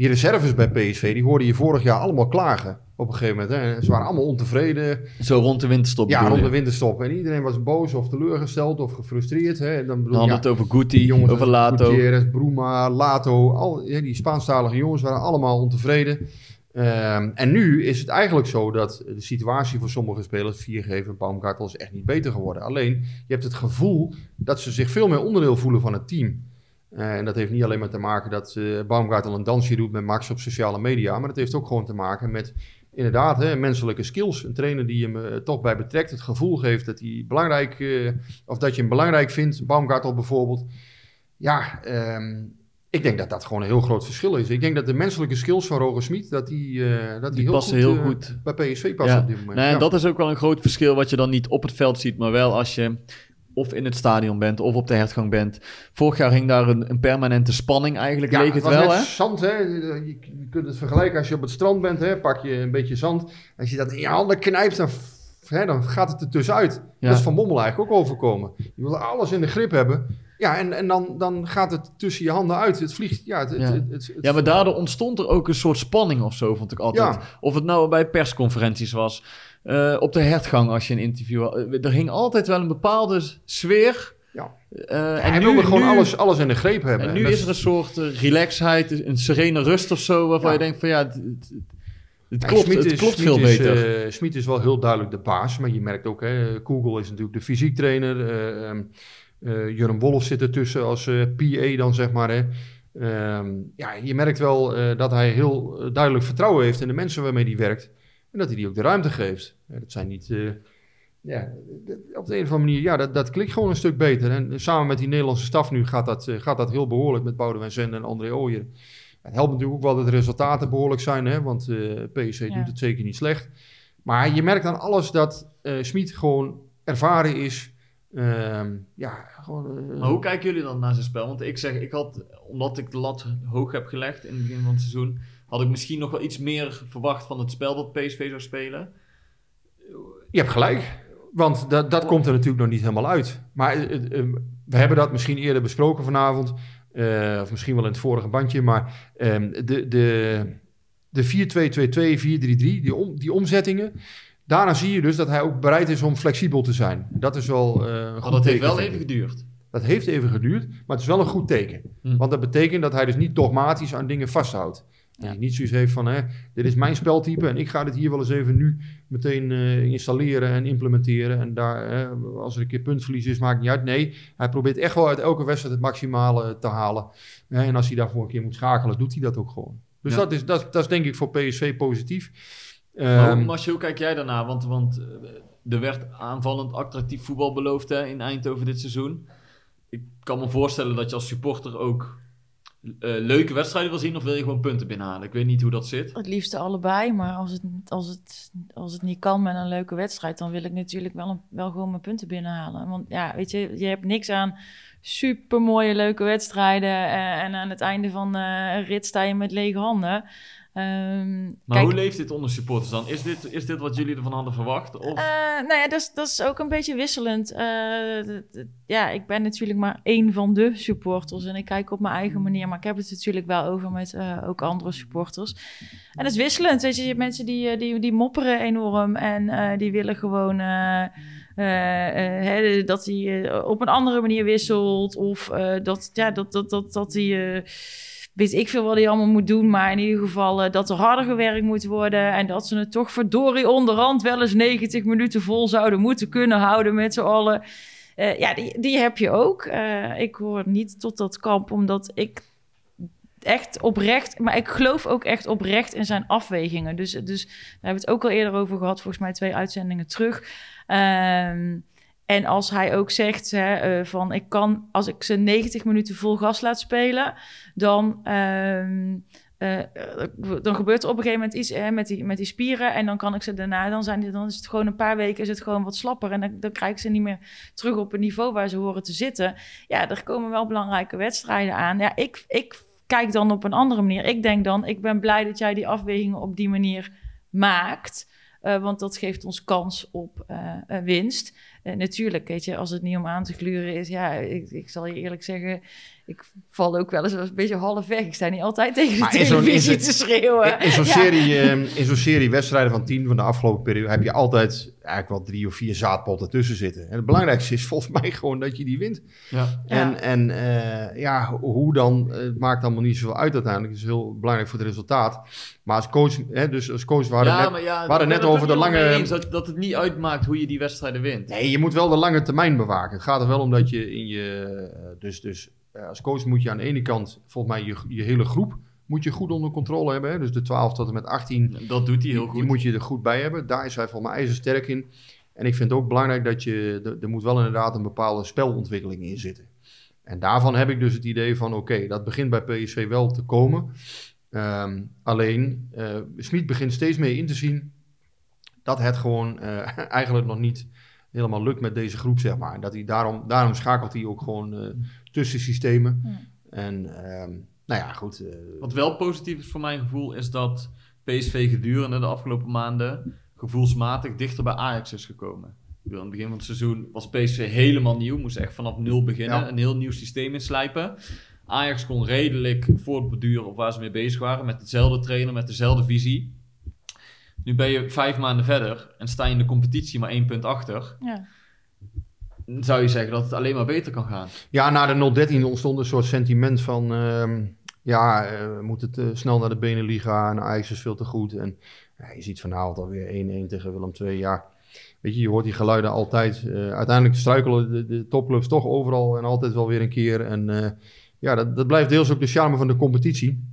die reserves bij PSV, die hoorden je vorig jaar allemaal klagen op een gegeven moment. Hè. Ze waren allemaal ontevreden. Zo rond de winterstop Ja, rond de winterstop. En iedereen was boos of teleurgesteld of gefrustreerd. Hè. En dan bedoel ja, het over Guti, jongens over Lato. Gutierrez, Bruma, Lato, al, ja, die Spaanstalige jongens waren allemaal ontevreden. Ehm, en nu is het eigenlijk zo dat de situatie voor sommige spelers, Viergever Baumgartel, is echt niet beter geworden. Alleen, je hebt het gevoel dat ze zich veel meer onderdeel voelen van het team. Eh, en dat heeft niet alleen maar te maken dat eh Baumgartel een dansje doet met Max op sociale media, maar het heeft ook gewoon te maken met inderdaad hè, menselijke skills. Een trainer die hem eh, toch bij betrekt, het gevoel geeft dat hij belangrijk, of dat je hem belangrijk vindt, Baumgartel bijvoorbeeld. Ja, ehm, ik denk dat dat gewoon een heel groot verschil is. Ik denk dat de menselijke skills van Roger Smit, dat die, dat die, Die heel, passen goed, heel goed. bij PSV passen Ja. op dit moment. En Ja. dat is ook wel een groot verschil wat je dan niet op het veld ziet, maar wel als je of in het stadion bent of op de hertgang bent. Vorig jaar hing daar een, een permanente spanning eigenlijk, leek het was wel net hè? zand, hè. Je, je kunt het vergelijken als je op het strand bent, hè. Pak je een beetje zand. Als je dat in je handen knijpt, dan, hè, dan gaat het er tussenuit. Ja. Dat is Van Bommel eigenlijk ook overkomen. Je wil alles in de grip hebben. Ja, en, en dan, dan gaat het tussen je handen uit. Het vliegt, ja, het, het, Ja. het, het- het- Ja, maar daardoor ontstond er ook een soort spanning of zo, vond ik altijd. Ja. Of het nou bij persconferenties was, eh, op de hertgang als je een interview had. Eh, Er hing altijd wel een bepaalde sfeer. Ja. Eh, en hij wilde gewoon alles, alles in de greep hebben. En nu is er een soort relaxheid, een serene rust of zo, waarvan Ja. je denkt van ja, het, het, klopt, het is- klopt veel is, beter. eh, Smit is wel heel duidelijk de baas, maar je merkt ook, hè, Google is natuurlijk de fysiektrainer. eh ehm, eh, Jurgen Wolf zit ertussen als PA dan, zeg maar. Hè. Ehm, ja, je merkt wel dat hij heel duidelijk vertrouwen heeft in de mensen waarmee hij werkt. En dat hij die ook de ruimte geeft. Ja, dat zijn niet... eh, ja, op de een of andere manier, ja, dat, dat klikt gewoon een stuk beter. En samen met die Nederlandse staf nu gaat dat, eh, gaat dat heel behoorlijk met Boudewijn Zende en André Ooyer. Het helpt natuurlijk ook wel dat de resultaten behoorlijk zijn, hè, want eh PSV Ja. doet het zeker niet slecht. Maar je merkt aan alles dat eh Smit gewoon ervaren is. Ehm, ja, gewoon, eh, Maar hoe kijken jullie dan naar zijn spel? Want ik zeg, ik had, omdat ik de lat hoog heb gelegd in het begin van het seizoen, had ik misschien nog wel iets meer verwacht van het spel dat PSV zou spelen. Je hebt gelijk. Want dat, dat komt er natuurlijk nog niet helemaal uit. Maar eh, eh, eh, we hebben dat misschien eerder besproken vanavond. eh, of misschien wel in het vorige bandje. Maar ehm, de, de, de 4-2-2-2, 4-3-3, die, om, die omzettingen. Daarna zie je dus dat hij ook bereid is om flexibel te zijn. Dat is wel een Maar goed dat heeft wel even geduurd. Dat heeft even geduurd, maar het is wel een goed teken. Hm. Want dat betekent dat hij dus niet dogmatisch aan dingen vasthoudt. Hij niet zoiets heeft van, hè, dit is mijn speltype en ik ga dit hier wel eens even nu meteen eh, installeren en implementeren. En daar, hè, als er een keer puntverlies is, maakt niet uit. Nee, hij probeert echt wel uit elke wedstrijd het maximale te halen. En als hij daarvoor een keer moet schakelen, doet hij dat ook gewoon. Dus Ja. dat, is, dat, dat is denk ik voor PSV positief. Maar Ehm, hoe- Marcel, hoe kijk jij daarna? Want, want eh, er werd aanvallend attractief voetbal beloofd hè, in Eindhoven dit seizoen. Ik kan me voorstellen dat je als supporter ook eh, leuke wedstrijden wil zien of wil je gewoon punten binnenhalen? Ik weet niet hoe dat zit. Het liefste allebei, maar als het, als, het, als het niet kan met een leuke wedstrijd, dan wil ik natuurlijk wel, een, wel gewoon mijn punten binnenhalen. Want ja, weet je, je hebt niks aan super mooie leuke wedstrijden eh, en aan het einde van eh, een rit sta je met lege handen. Ehm, Maar kijk, hoe leeft dit onder supporters dan? Is dit, is dit wat jullie ervan hadden verwacht? Of? Eh, nou ja, dat is, dat is ook een beetje wisselend. Eh, ja, ik ben natuurlijk maar één van de supporters en ik kijk op mijn eigen manier. Maar ik heb het natuurlijk wel over met eh, ook andere supporters. En het is wisselend. Weet je, je hebt mensen die, die, die mopperen enorm en die willen gewoon hè, dat hij op een andere manier wisselt. Of dat, ja, dat, dat, dat, dat hij. Weet ik veel wat hij allemaal moet doen. Maar in ieder geval eh, dat er harder gewerkt moet worden. En dat ze het toch verdorie onderhand wel eens 90 minuten vol zouden moeten kunnen houden met z'n allen. Eh, ja, die, die heb je ook. Eh, ik hoor niet tot dat kamp, omdat ik echt oprecht, maar ik geloof ook echt oprecht in zijn afwegingen. Dus, dus daar hebben we het ook al eerder over gehad, volgens mij twee uitzendingen terug. Ehm, en als hij ook zegt hè, eh, van ik kan, als ik ze 90 minuten vol gas laat spelen, dan, ehm, eh, dan gebeurt er op een gegeven moment iets hè, met, die, met die spieren. En dan kan ik ze daarna, dan, zijn dan is het gewoon een paar weken is het gewoon wat slapper. En dan, dan krijg ik ze niet meer terug op het niveau waar ze horen te zitten. Ja, er komen wel belangrijke wedstrijden aan. Ja, ik, ik kijk dan op een andere manier. Ik denk dan, ik ben blij dat jij die afwegingen op die manier maakt. Eh, want dat geeft ons kans op winst. Eh, natuurlijk, weet je, als het niet om aan te gluren is, ja, ik, ik zal je eerlijk zeggen, ik val ook wel eens een beetje half weg. Ik sta niet altijd tegen de Maar in zo'n- in televisie te schreeuwen. In, in zo'n Ja. serie, ehm, in zo'n serie wedstrijden van tien van de afgelopen periode heb je altijd eigenlijk wel drie of vier zaadpotten tussen zitten. En het belangrijkste is volgens mij gewoon dat je die wint. Ja. En, en eh, ja, hoe dan, het maakt allemaal niet zoveel uit uiteindelijk. Het is heel belangrijk voor het resultaat. Maar als coach, hè, dus als coach waren ja, net, ja, ik net over de lange... eens dat, dat het niet uitmaakt hoe je die wedstrijden wint. Nee, je moet wel de lange termijn bewaken. Het gaat er wel om dat je in je... eh, dus dus eh, als coach moet je aan de ene kant, volgens mij, je, je hele groep moet je goed onder controle hebben. Hè? Dus de 12 tot en met 18, Dat doet hij heel die, goed. die moet je er goed bij hebben. Daar is hij volgens mij ijzersterk in. En ik vind het ook belangrijk dat je... Er, moet wel inderdaad een bepaalde spelontwikkeling in zitten. En daarvan heb ik dus het idee van... Oké, dat begint bij PSV wel te komen. Ehm, alleen, eh Smit begint steeds meer in te zien... dat het gewoon eh, <laughs> eigenlijk nog niet helemaal lukt met deze groep, zeg maar. Dat hij daarom, daarom schakelt hij ook gewoon eh, tussen systemen. Ja. En ehm, nou ja, goed. eh, Wat wel positief is voor mijn gevoel, is dat PSV gedurende de afgelopen maanden gevoelsmatig dichter bij Ajax is gekomen. Ik bedoel, Aan het begin van het seizoen was PSV helemaal nieuw, moest echt vanaf nul beginnen, Ja. een heel nieuw systeem inslijpen. Ajax kon redelijk voortborduren op waar ze mee bezig waren, met dezelfde trainer, met dezelfde visie. Nu ben je vijf maanden verder en sta je in de competitie maar één punt achter. Ja. Zou je zeggen dat het alleen maar beter kan gaan. Ja, na de 013 ontstond een soort sentiment van... ehm, ja, eh, we moeten te snel naar de Beneliga en Ajax is veel te goed. En ja, je ziet vanavond alweer 1-1 tegen Willem II. Ja, weet je, je hoort die geluiden altijd. Eh, uiteindelijk struikelen de, de topclubs toch overal en altijd wel weer een keer. En eh, ja, dat, dat blijft deels ook de charme van de competitie.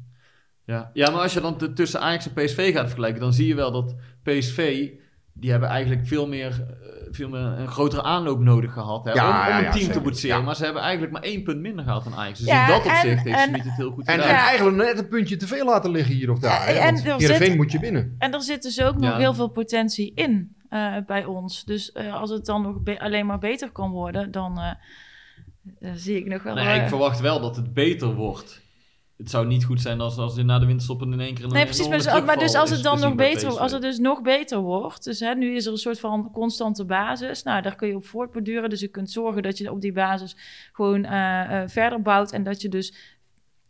Ja, ja maar als je dan tussen Ajax en PSV gaat vergelijken, dan zie je wel dat PSV, die hebben eigenlijk veel meer, eh, veel meer een grotere aanloop nodig gehad hè, Ja, om, om ja, een team zeker. te boetseren. Ja. Maar ze hebben eigenlijk maar één punt minder gehad dan Ajax. Dus Ja, in dat en- opzicht heeft en- Smit het heel goed En, gedaan. en Ja. eigenlijk net een puntje te veel laten liggen hier of daar. hè, En- er zit- moet je winnen. En er zit dus ook nog Ja. heel veel potentie in eh, bij ons. Dus eh, als het dan nog alleen maar beter kan worden, dan zie ik nog wel... Eh, ik verwacht wel dat het beter wordt. Het zou niet goed zijn als, als je na de winterstop in één keer een Nee, precies. Maar, dus als het dan nog beter, als het dus nog beter wordt. Dus hè, nu is er een soort van constante basis. Nou, daar kun je op voortborduren. Dus je kunt zorgen dat je op die basis gewoon eh, eh, verder bouwt. En dat je dus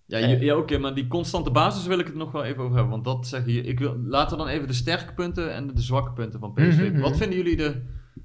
Ja, je- ja oké, maar die constante basis wil ik het nog wel even over hebben. Want dat zeg je, ik wil, laten we dan even de sterke punten en de zwakke punten van PSV. Mhm, mhm. Wat vinden jullie de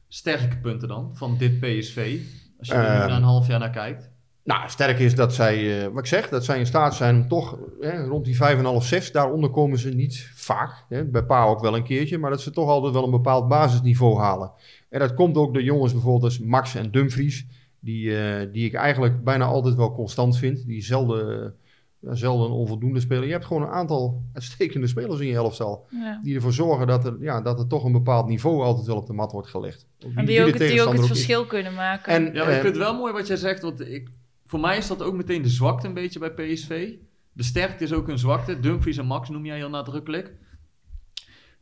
sterke punten dan van dit PSV? Als je er nu na een half jaar naar kijkt. Nou, sterk is dat zij, eh, wat ik zeg, dat zij in staat zijn om toch hè, rond die 5,5, 6, daaronder komen ze niet vaak. Hè, bij Pa ook wel een keertje, maar dat ze toch altijd wel een bepaald basisniveau halen. En dat komt ook door jongens bijvoorbeeld als Max en Dumfries, die, eh, die ik eigenlijk bijna altijd wel constant vind. Die zelden, eh, ja, zelden een onvoldoende spelen. Je hebt gewoon een aantal uitstekende spelers in je elftal. ja. Die ervoor zorgen dat er, ja, dat er toch een bepaald niveau altijd wel op de mat wordt gelegd. En die ook, die ook het verschil kunnen maken. En, Ja, maar ik vind het wel mooi wat jij zegt, want ik, voor mij is dat ook meteen de zwakte een beetje bij PSV. De sterkte is ook een zwakte. Dumfries en Max noem jij heel nadrukkelijk.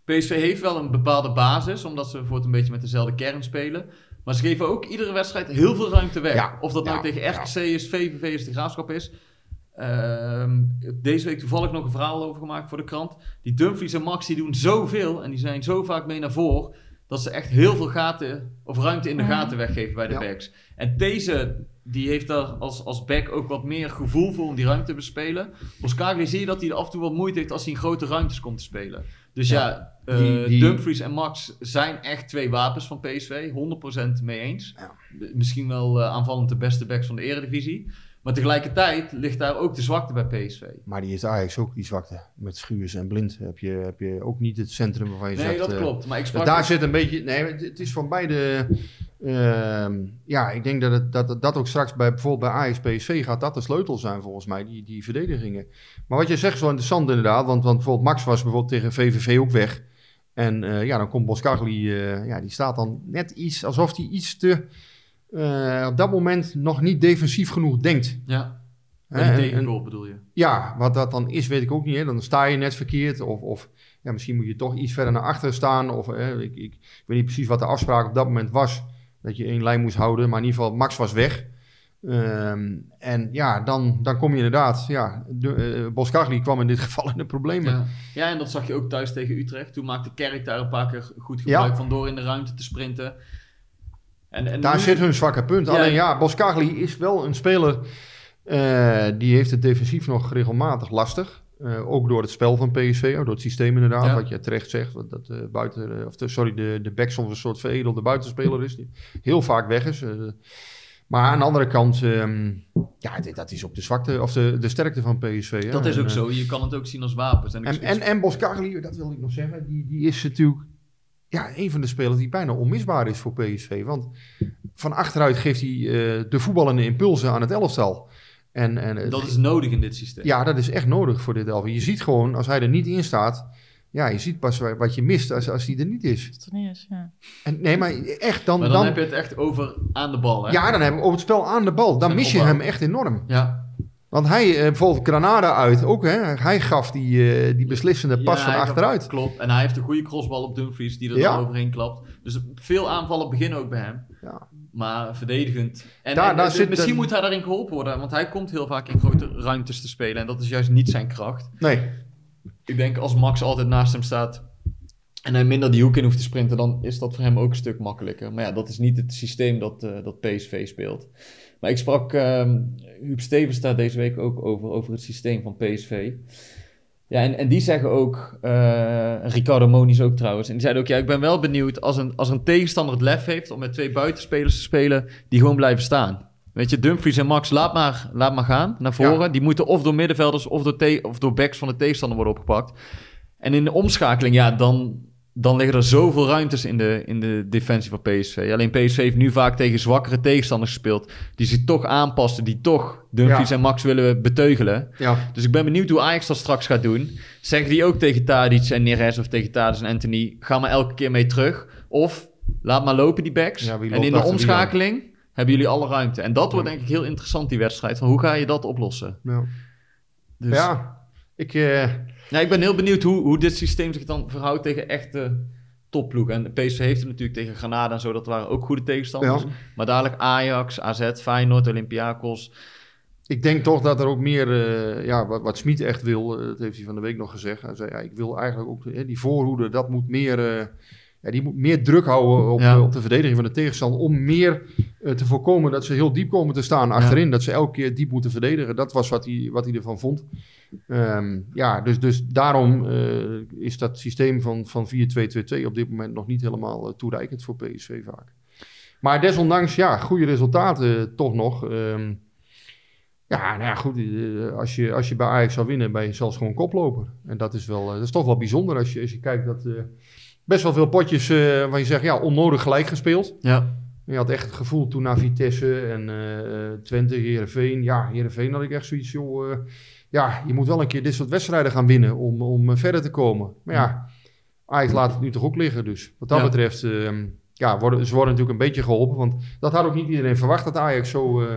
PSV heeft wel een bepaalde basis, omdat ze voor het een beetje met dezelfde kern spelen. Maar ze geven ook iedere wedstrijd heel veel ruimte weg. Ja, of dat nou ja, tegen ja. RKC is, VVV is, de Graafschap is. Ehm, deze week toevallig nog een verhaal over gemaakt voor de krant. Die Dumfries en Max die doen zoveel en die zijn zo vaak mee naar voren. Dat ze echt heel veel gaten of ruimte in de gaten weggeven bij de Ja. backs. En deze, die heeft daar als, als back ook wat meer gevoel voor om die ruimte te bespelen. Boskagli zie je dat hij er af en toe wat moeite heeft als hij in grote ruimtes komt te spelen. Dus ja, eh, Die- die- Dumfries en Max zijn echt twee wapens van PSV. 100% mee eens. Ja. Misschien wel eh, aanvallend de beste backs van de eredivisie. Maar tegelijkertijd ligt daar ook de zwakte bij PSV. Maar die is Ajax ook, die zwakte. Met Schuurs en Blind heb je, heb je ook niet het centrum waarvan je Nee, zegt... dat eh, klopt. Maar ik sprak daar zit een beetje... Nee, het- het is van beide... ehm, ja, ik denk dat, het, dat dat ook straks bij, bijvoorbeeld bij Ajax PSV gaat dat de sleutel zijn volgens mij, die, die verdedigingen. Maar wat je zegt is wel interessant inderdaad, want, want bijvoorbeeld Max was bijvoorbeeld tegen VVV ook weg. En eh, ja, dan komt Boskagli, eh, ja, die staat dan net iets, alsof hij iets te... eh, op dat moment nog niet defensief genoeg denkt. Ja, bij die tegengoal bedoel je. ja, wat dat dan is, weet ik ook niet. Hè. Dan sta je net verkeerd. Of, of ja, misschien moet je toch iets verder naar achter staan. Of hè, ik, ik, ik weet niet precies wat de afspraak op dat moment was. Dat je één lijn moest houden. Maar in ieder geval, Max was weg. Ehm, en ja, dan, dan kom je inderdaad. Ja, de, eh, Boskagli kwam in dit <laughs> geval in de problemen. Ja. ja, en dat zag je ook thuis tegen Utrecht. Toen maakte Kerk daar een paar keer goed gebruik Ja. van door in de ruimte te sprinten. En, en Daar nu- zit hun zwakke punt. Ja. Alleen ja, Boskagli is wel een speler. eh, die heeft het defensief nog regelmatig lastig. Eh, ook door het spel van PSV, door het systeem inderdaad, Ja. wat je terecht zegt. Dat, eh, buiten, eh, of de, sorry, de, de back soms een soort veredelde buitenspeler is. Die heel vaak weg is. maar aan de andere kant, ehm, ja, dit- dat is ook de zwakte of de, de sterkte van PSV. hè. Dat is ook zo. Je kan het ook zien als wapens. En, en, en, en Boskagli, dat wil ik nog zeggen, die, die is natuurlijk ja, een van de spelers die bijna onmisbaar is voor PSV. Want van achteruit geeft hij eh, de voetballende impulsen aan het elftal. En, en dat is nodig in dit systeem. ja, dat is echt nodig voor dit elftal. Je ziet gewoon, als hij er niet in staat, ja, je ziet pas wa- wat je mist als, als hij er niet is. Als het er niet is, ja. En, nee, maar echt, dan, maar dan, dan, heb je het echt over aan de bal. Hè? ja, dan hebben we over het spel aan de bal. Dan mis je opbouw. hem echt enorm. ja. Want hij, eh, bijvoorbeeld Granada uit, ook hè, hij gaf die, eh, die beslissende pas Ja, van achteruit. Klopt. En hij heeft een goede crossbal op Dumfries die er Ja. dan overheen klapt. Dus veel aanvallen beginnen ook bij hem. Ja. Maar verdedigend. En, Daar- en- daar en zit misschien moet hij daarin geholpen worden. Want hij komt heel vaak in grote ruimtes te spelen. En dat is juist niet zijn kracht. Nee, Ik denk als Max altijd naast hem staat. En hij minder die hoek in hoeft te sprinten. Dan is dat voor hem ook een stuk makkelijker. Maar ja, dat is niet het systeem dat, eh, dat PSV speelt. Maar ik sprak. ehm Huub Stevens daar deze week ook over. Over het systeem van PSV. Ja, en, en die zeggen ook, eh, Ricardo Moniz ook trouwens, en die zeiden ook, ja, ik ben wel benieuwd als een, als een tegenstander het lef heeft om met twee buitenspelers te spelen die gewoon blijven staan. Weet je, Dumfries en Max, laat maar, laat maar gaan naar voren. Die moeten of door middenvelders of door, te- of door backs van de tegenstander worden opgepakt. En in de omschakeling, ja, dan, dan liggen er zoveel ruimtes in de, in de defensie van PSV. Alleen PSV heeft nu vaak tegen zwakkere tegenstanders gespeeld, die zich toch aanpassen, die toch Dumfries Ja. en Max willen beteugelen. ja. Dus ik ben benieuwd hoe Ajax dat straks gaat doen. Zeggen die ook tegen Tadic en Neres of tegen Tadic en Anthony... ga maar elke keer mee terug. Of laat maar lopen die backs. Ja, en in de omschakeling hebben jullie alle ruimte. En dat wordt denk ik heel interessant, die wedstrijd. Van hoe ga je dat oplossen? ja. Dus, ja. Ik, eh, ja, ik ben heel benieuwd hoe, hoe dit systeem zich dan verhoudt tegen echte topploegen. En PSV heeft het natuurlijk tegen Granada en zo. Dat waren ook goede tegenstanders. Ja. Maar dadelijk Ajax, AZ, Feyenoord, Olympiakos. Ik denk toch dat er ook meer, eh, ja, wat, wat Smit echt wil, eh, dat heeft hij van de week nog gezegd. Hij zei, ja, ik wil eigenlijk ook, die voorhoede, dat moet meer, eh, ja, die moet meer druk houden op, Ja. eh, op de verdediging van de tegenstander. Om meer eh, te voorkomen dat ze heel diep komen te staan achterin. Dat ze elke keer diep moeten verdedigen. Dat was wat hij, wat hij ervan vond. Ehm, ja, dus, dus daarom eh, is dat systeem van, van 4-2-2-2 op dit moment nog niet helemaal toereikend voor PSV vaak. Maar desondanks, ja, goede resultaten toch nog. Ehm, ja, nou ja, goed. Als je, als je bij Ajax zou winnen, ben je zelfs gewoon koploper. En dat is, wel, dat is toch wel bijzonder als je, als je kijkt dat best wel veel potjes eh waar je zegt, ja, onnodig gelijk gespeeld. Ja, Je had echt het gevoel toen naar Vitesse en eh, Twente, Heerenveen. Ja, Heerenveen had ik echt zoiets, joh. eh, ja, je moet wel een keer dit soort wedstrijden gaan winnen om, om verder te komen. Maar ja, Ajax laat het nu toch ook liggen. Dus wat dat Ja. betreft, ehm, ja, worden, ze worden natuurlijk een beetje geholpen. Want dat had ook niet iedereen verwacht dat Ajax zo eh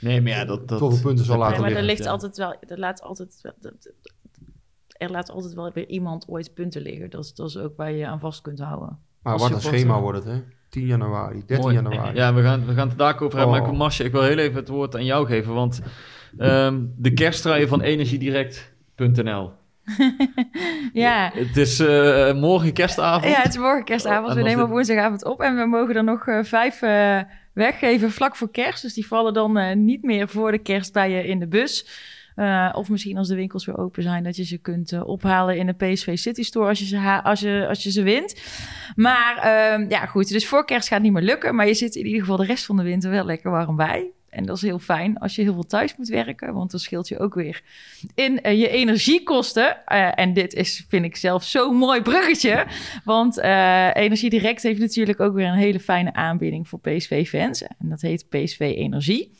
nee, maar ja, dat... dat punten zou dat- laten Nee, maar er liggen. ligt ja. altijd wel, er laat altijd wel, dat- dat- er laat altijd wel weer iemand ooit punten liggen. Dat is, dat is ook waar je aan vast kunt houden. Maar wat een schema wordt het, hè? 10 januari, 13 Mooi. januari. Ja, we gaan, we gaan het daar ook over hebben. Oh. Maar ik, Masje, ik wil heel even het woord aan jou geven. Want ehm, de kersttrui van energiedirect.nl. <laughs> Ja, Het is eh, morgen kerstavond. ja het is morgen kerstavond. We nemen dit- woensdagavond op en we mogen er nog eh, vijf eh, weggeven vlak voor kerst. Dus die vallen dan eh, niet meer voor de kerst bij je in de bus. Eh, of misschien als de winkels weer open zijn, dat je ze kunt eh, ophalen in de PSV City Store als je ze, als je, als je ze wint. Maar ehm, ja, goed. Dus voor kerst gaat niet meer lukken. Maar je zit in ieder geval de rest van de winter wel lekker warm bij. En dat is heel fijn als je heel veel thuis moet werken. Want dan scheelt je ook weer in eh, je energiekosten. En dit is, vind ik zelf, zo'n mooi bruggetje. Want eh Energie Direct heeft natuurlijk ook weer een hele fijne aanbieding voor PSV-fans. En dat heet PSV Energie.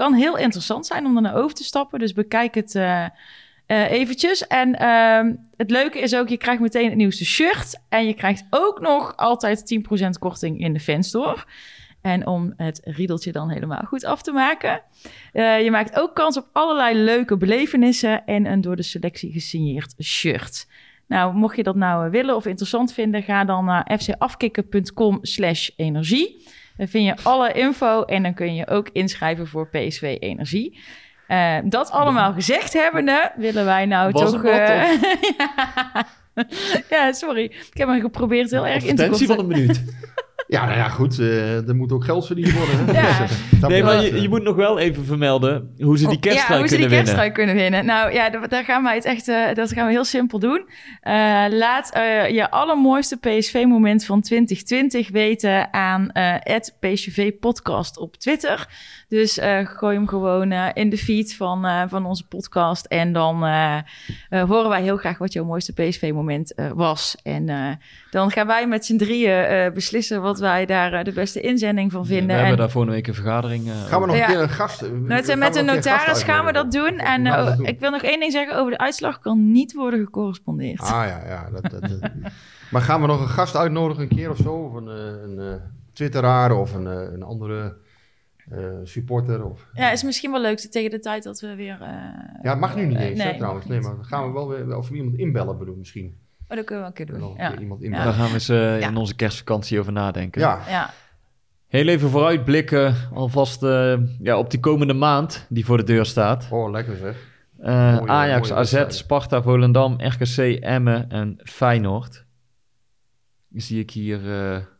Kan heel interessant zijn om er naar over te stappen. Dus bekijk het eh, eventjes. En ehm, het leuke is ook, je krijgt meteen het nieuwste shirt. En je krijgt ook nog altijd 10% korting in de fanstore. En om het riedeltje dan helemaal goed af te maken. eh, je maakt ook kans op allerlei leuke belevenissen en een door de selectie gesigneerd shirt. Nou, mocht je dat nou willen of interessant vinden, ga dan naar fcafkikken.com slash energie. Daar vind je alle info en dan kun je ook inschrijven voor PSV Energie. Eh, dat allemaal gezegd hebbende, willen wij nou Was toch... eh, <laughs> ja. sorry. Ik heb hem geprobeerd heel erg in te korten. van een minuut. <laughs> Ja, nou ja, goed. eh, er moet ook geld verdiend worden. Hè? <laughs> Ja. Dus, eh, Nee, maar je, je moet nog wel even vermelden hoe ze die Oh, kersttrui ja, hoe ze kunnen die winnen. kersttrui kunnen winnen. Nou ja, da- daar gaan wij het echt, eh, dat gaan we heel simpel doen. Eh, laat eh, je allermooiste PSV-moment van 2020 weten aan eh PSV Podcast op Twitter. Dus eh, gooi hem gewoon eh, in de feed van, eh, van onze podcast. En dan horen wij heel graag wat jouw mooiste PSV-moment eh, was. En eh, dan gaan wij met z'n drieën eh, beslissen wat wij daar de beste inzending van We vinden. hebben En- daar volgende week een vergadering eh, Gaan we nog Ja. een keer een gast... met, we de een notaris gaan we dat doen. En we eh, dat doen? ik wil nog één ding zeggen. Over de uitslag kan niet worden gecorrespondeerd. Ah ja, ja. Dat, dat, dat- <laughs> maar gaan we nog een gast uitnodigen een keer of zo? Of een, eh, een eh, twitteraar of een, eh, een andere eh, supporter? Of... Ja, is misschien wel leuk tegen de tijd dat we weer... eh, Ja, het mag nu niet eh, eens nee, hè, trouwens. Nee, maar dan gaan we wel weer... Of we iemand inbellen bedoel misschien. Oh, dat kunnen we een keer doen. Ja. iemand Ja. inbellen. Daar gaan we eens Ja. in onze kerstvakantie over nadenken. Ja, ja. Heel even vooruitblikken, alvast eh, ja, op die komende maand die voor de deur staat. oh lekker zeg. Eh, Mooie- Ajax, mooie AZ. Sparta, Volendam, RKC, Emmen en Feyenoord. Die zie ik hier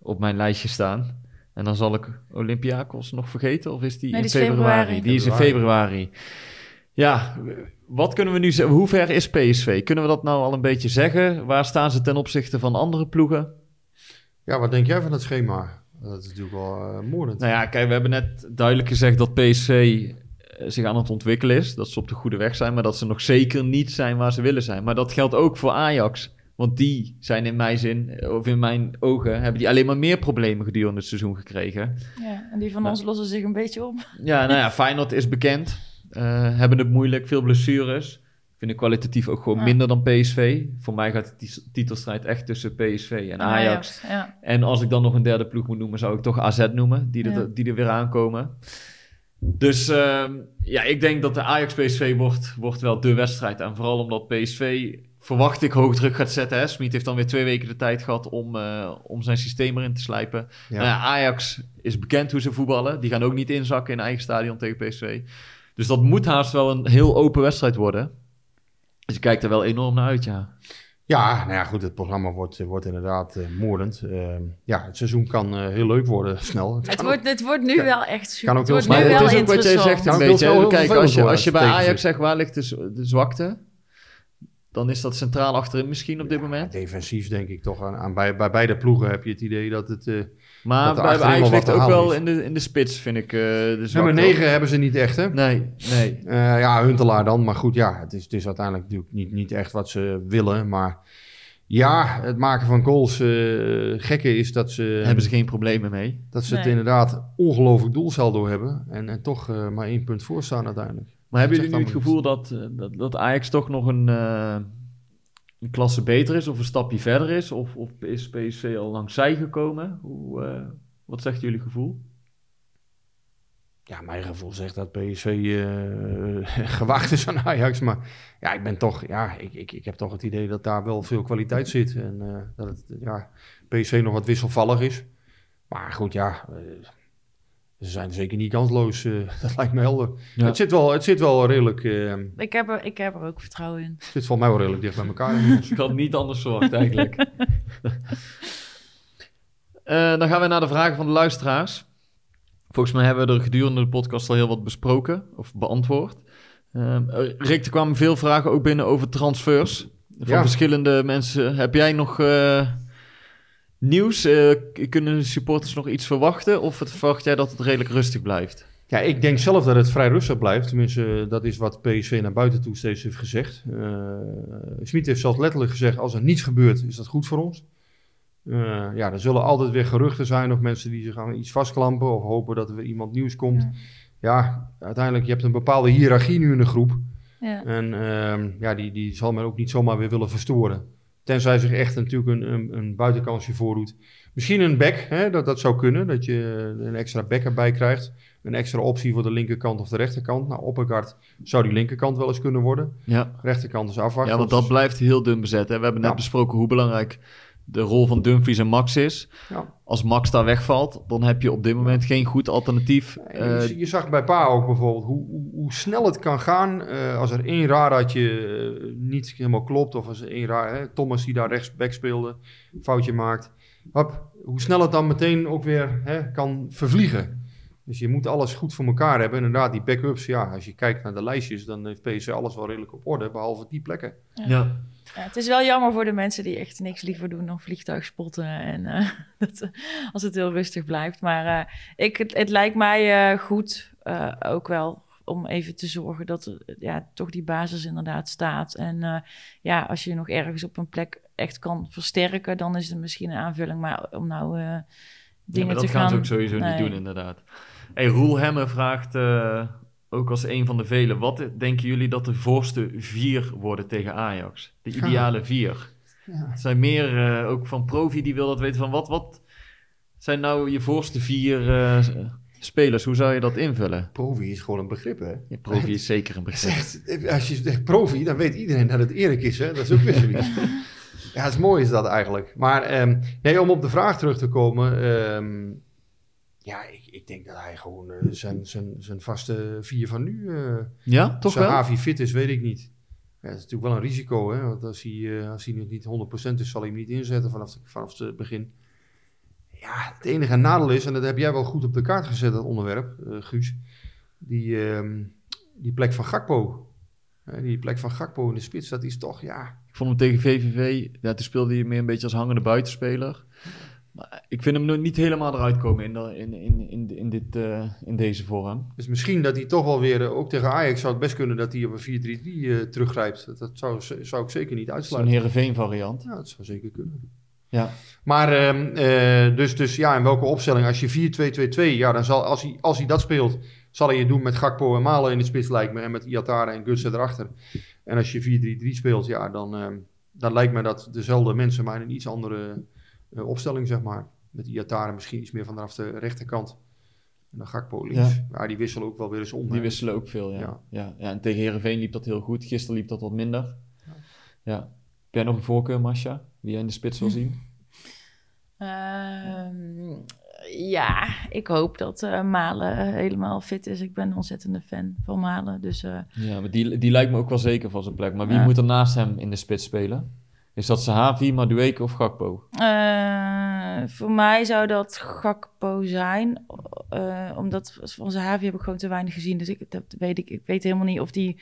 op mijn lijstje staan. En dan zal ik Olympiakos nog vergeten, of is die Nee, in die is februari? februari. Die is in februari. Ja, wat kunnen we nu zeggen? Hoe ver is PSV? Kunnen we dat nou al een beetje zeggen? Waar staan ze ten opzichte van andere ploegen? Ja, wat denk jij van het schema? Dat is natuurlijk wel eh moordend. Nou ja, kijk, we hebben net duidelijk gezegd dat PSV eh, zich aan het ontwikkelen is. Dat ze op de goede weg zijn, maar dat ze nog zeker niet zijn waar ze willen zijn. Maar dat geldt ook voor Ajax. Want die zijn in mijn zin, eh, of in mijn ogen, hebben die alleen maar meer problemen gedurende het seizoen gekregen. ja, en die van Nou. ons lossen zich een beetje op. Ja, nou ja, Feyenoord is bekend. Eh, hebben het moeilijk, veel blessures. Vind ik kwalitatief ook gewoon Ja. minder dan PSV. Voor mij gaat de titelstrijd echt tussen PSV en Ajax. Ja. En als ik dan nog een derde ploeg moet noemen, zou ik toch AZ noemen, die er, Ja. die er weer aankomen. Dus ehm, ja, ik denk dat de Ajax-PSV wordt, wordt wel de wedstrijd. En vooral omdat PSV, verwacht ik, hoog druk gaat zetten. Hè? Smit heeft dan weer twee weken de tijd gehad om, eh, om zijn systeem erin te slijpen. Ja. Nou ja, Ajax is bekend hoe ze voetballen. Die gaan ook niet inzakken in eigen stadion tegen PSV. Dus dat moet haast wel een heel open wedstrijd worden. Dus ik kijk er wel enorm naar uit, ja. Ja, nou ja, goed, het programma wordt, wordt inderdaad eh, moordend. Ehm, ja, het seizoen kan eh, heel leuk worden, <laughs> snel. Het wordt, het wordt nu kan- wel echt super. kan ook heel wordt snel wel het is ook wat jij zegt een beetje. Kijk, als je, als je bij Ajax zegt waar ligt de zwakte, dan is dat centraal achterin misschien op dit moment. Defensief denk ik toch. Aan, aan bij, bij beide ploegen heb je het idee dat het... eh Maar dat bij Ajax ligt ook wel is. in de, in de spits, vind ik, eh de nummer 9 hebben ze niet echt, hè? Nee, nee. Eh, ja, Huntelaar dan. Maar goed, ja, het is, het is uiteindelijk natuurlijk niet, niet echt wat ze willen. Maar ja, het maken van goals. eh gekke is dat ze, Daar hebben ze geen problemen mee. dat ze het inderdaad ongelooflijk doelsaldo hebben. En, en toch eh, maar één punt voor staan uiteindelijk. Maar hebben jullie nu het gevoel dat, eh, dat, dat Ajax toch nog een, eh, een klasse beter is of een stapje verder is? Of, of is PSV al langs zij gekomen? Hoe, eh, wat zegt jullie gevoel? Ja, mijn gevoel zegt dat PSV eh, <laughs> gewaagd is aan Ajax. Maar ja, ik ben toch, ja, ik, ik, ik heb toch het idee dat daar wel veel kwaliteit zit. En dat het, ja, PSV nog wat wisselvallig is. Maar goed, ja, ze zijn zeker niet kansloos. eh, <laughs> dat lijkt me helder. Ja. Het, zit wel, het zit wel redelijk, eh, Ik heb, er, ik heb er ook vertrouwen in. het zit volgens mij wel redelijk dicht bij elkaar. <laughs> Ik had niet anders verwacht eigenlijk. <laughs> Eh, dan gaan we naar de vragen van de luisteraars. Volgens mij hebben we er gedurende de podcast al heel wat besproken of beantwoord. Rick, er kwamen veel vragen ook binnen over transfers. Van Ja. verschillende mensen. Heb jij nog eh, nieuws? Eh, k- kunnen de supporters nog iets verwachten? Of verwacht jij dat het redelijk rustig blijft? Ja, ik denk zelf dat het vrij rustig blijft. Tenminste, dat is wat PSV naar buiten toe steeds heeft gezegd. Uh, Smit heeft zelfs letterlijk gezegd, als er niets gebeurt, is dat goed voor ons. Uh, ja, er zullen altijd weer geruchten zijn of mensen die zich aan iets vastklampen of hopen dat er weer iemand nieuws komt. Ja, ja uiteindelijk, je hebt een bepaalde hiërarchie nu in de groep. Ja. En uh, ja, die, die zal men ook niet zomaar weer willen verstoren. Tenzij zich echt natuurlijk een, een, een buitenkansje voordoet. Misschien een back, hè, dat, dat zou kunnen, dat je een extra back erbij krijgt. Een extra optie voor de linkerkant of de rechterkant. Nou, Oppergaard zou die linkerkant wel eens kunnen worden. Ja. Rechterkant is afwachten. Ja, want dat blijft heel dun bezet. Hè? We hebben net Ja. besproken hoe belangrijk de rol van Dumfries en Max is. Ja. Als Max daar wegvalt, dan heb je op dit moment geen goed alternatief. Je, Eh, je zag bij Pa ook bijvoorbeeld hoe, hoe, hoe snel het kan gaan eh, als er één radartje eh, niet helemaal klopt. Of als er één raar, hè, Thomas die daar rechtsback speelde, foutje maakt. Hop, hoe snel het dan meteen ook weer hè, kan vervliegen. Dus je moet alles goed voor elkaar hebben. Inderdaad, die backups, ja, als je kijkt naar de lijstjes, dan heeft PSV alles wel redelijk op orde, behalve die plekken. ja. Ja, het is wel jammer voor de mensen die echt niks liever doen dan vliegtuig spotten. En eh, <laughs> dat, als het heel rustig blijft. Maar eh, ik, het, het lijkt mij eh, goed eh, ook wel om even te zorgen dat er, ja, toch die basis inderdaad staat. En eh, ja, als je nog ergens op een plek echt kan versterken, dan is het misschien een aanvulling. Maar om nou eh, Ja, dingen maar te dat gaan... gaan ze ook sowieso Nee. niet doen, inderdaad. Hey, Roel Hemme vraagt eh, ook als een van de velen: wat denken jullie dat de voorste vier worden tegen Ajax? De ideale vier. Het zijn meer eh, ook van Profi die wil dat weten van wat, wat zijn nou je voorste vier eh, spelers? Hoe zou je dat invullen? Profi is gewoon een begrip, hè? Ja, Profi is zeker een begrip. Als je zegt profi, dan weet iedereen dat het Erik is. Hè? Dat is ook weer zoiets. <laughs> ja, het is mooi is dat eigenlijk. Maar ehm, nee, om op de vraag terug te komen. ehm, ja, ik, ik denk dat hij gewoon eh, zijn, zijn, zijn vaste vier van nu... eh Ja, toch wel? Havi fit is, weet ik niet. Ja, dat is natuurlijk wel een risico. Hè? Want als hij, eh, als hij nog niet 100% is, zal hij hem niet inzetten vanaf, de, vanaf het begin. Ja, het enige nadeel is, en dat heb jij wel goed op de kaart gezet, dat onderwerp, Guus. Die, ehm, die plek van Gakpo. Die plek van Gakpo in de spits, dat is toch, ja... Ik vond hem tegen VVV, ja, toen speelde hij meer een beetje als hangende buitenspeler. Maar ik vind hem nog niet helemaal eruit komen in, de- in, in, in, in, dit, eh, in deze vorm. Dus misschien dat hij toch wel weer, eh, ook tegen Ajax zou het best kunnen dat hij op een 4-3-3 eh, teruggrijpt. Dat, dat zou, zou ik zeker niet Zo'n uitsluiten. Heerenveen variant. Ja, dat zou zeker kunnen. Ja. Maar ehm, eh, dus, dus ja, in welke opstelling? Als je 4-2-2-2, ja, dan zal, als hij, als hij dat speelt, zal hij het doen met Gakpo en Malen in de spits, lijkt me. En met Iatare en Gutsen erachter. En als je 4-3-3 speelt, ja, dan, ehm, dan lijkt me dat dezelfde mensen, maar in een iets andere eh, opstelling, zeg maar. Met Iatare misschien iets meer vanaf de rechterkant. En dan Gakpo links. Ja. Ja, die wisselen ook wel weer eens om. Die hè. wisselen ook veel, ja. Ja. Ja. Ja, en tegen Heerenveen liep dat heel goed. Gisteren liep dat wat minder. Ja. Heb jij nog een voorkeur, Masha? Wie jij in de spits wil zien? <laughs> Ehm, ja, ik hoop dat eh, Malen helemaal fit is. Ik ben een ontzettende fan van Malen. Dus eh, Ja, maar die, die lijkt me ook wel zeker van zijn plek. Maar wie Ja. moet er naast hem in de spits spelen? Is dat Sahavi, Madueke of Gakpo? eh, voor mij zou dat Gakpo zijn. eh, omdat van Zahavi heb ik gewoon te weinig gezien. Dus ik, dat weet ik, ik weet helemaal niet of die,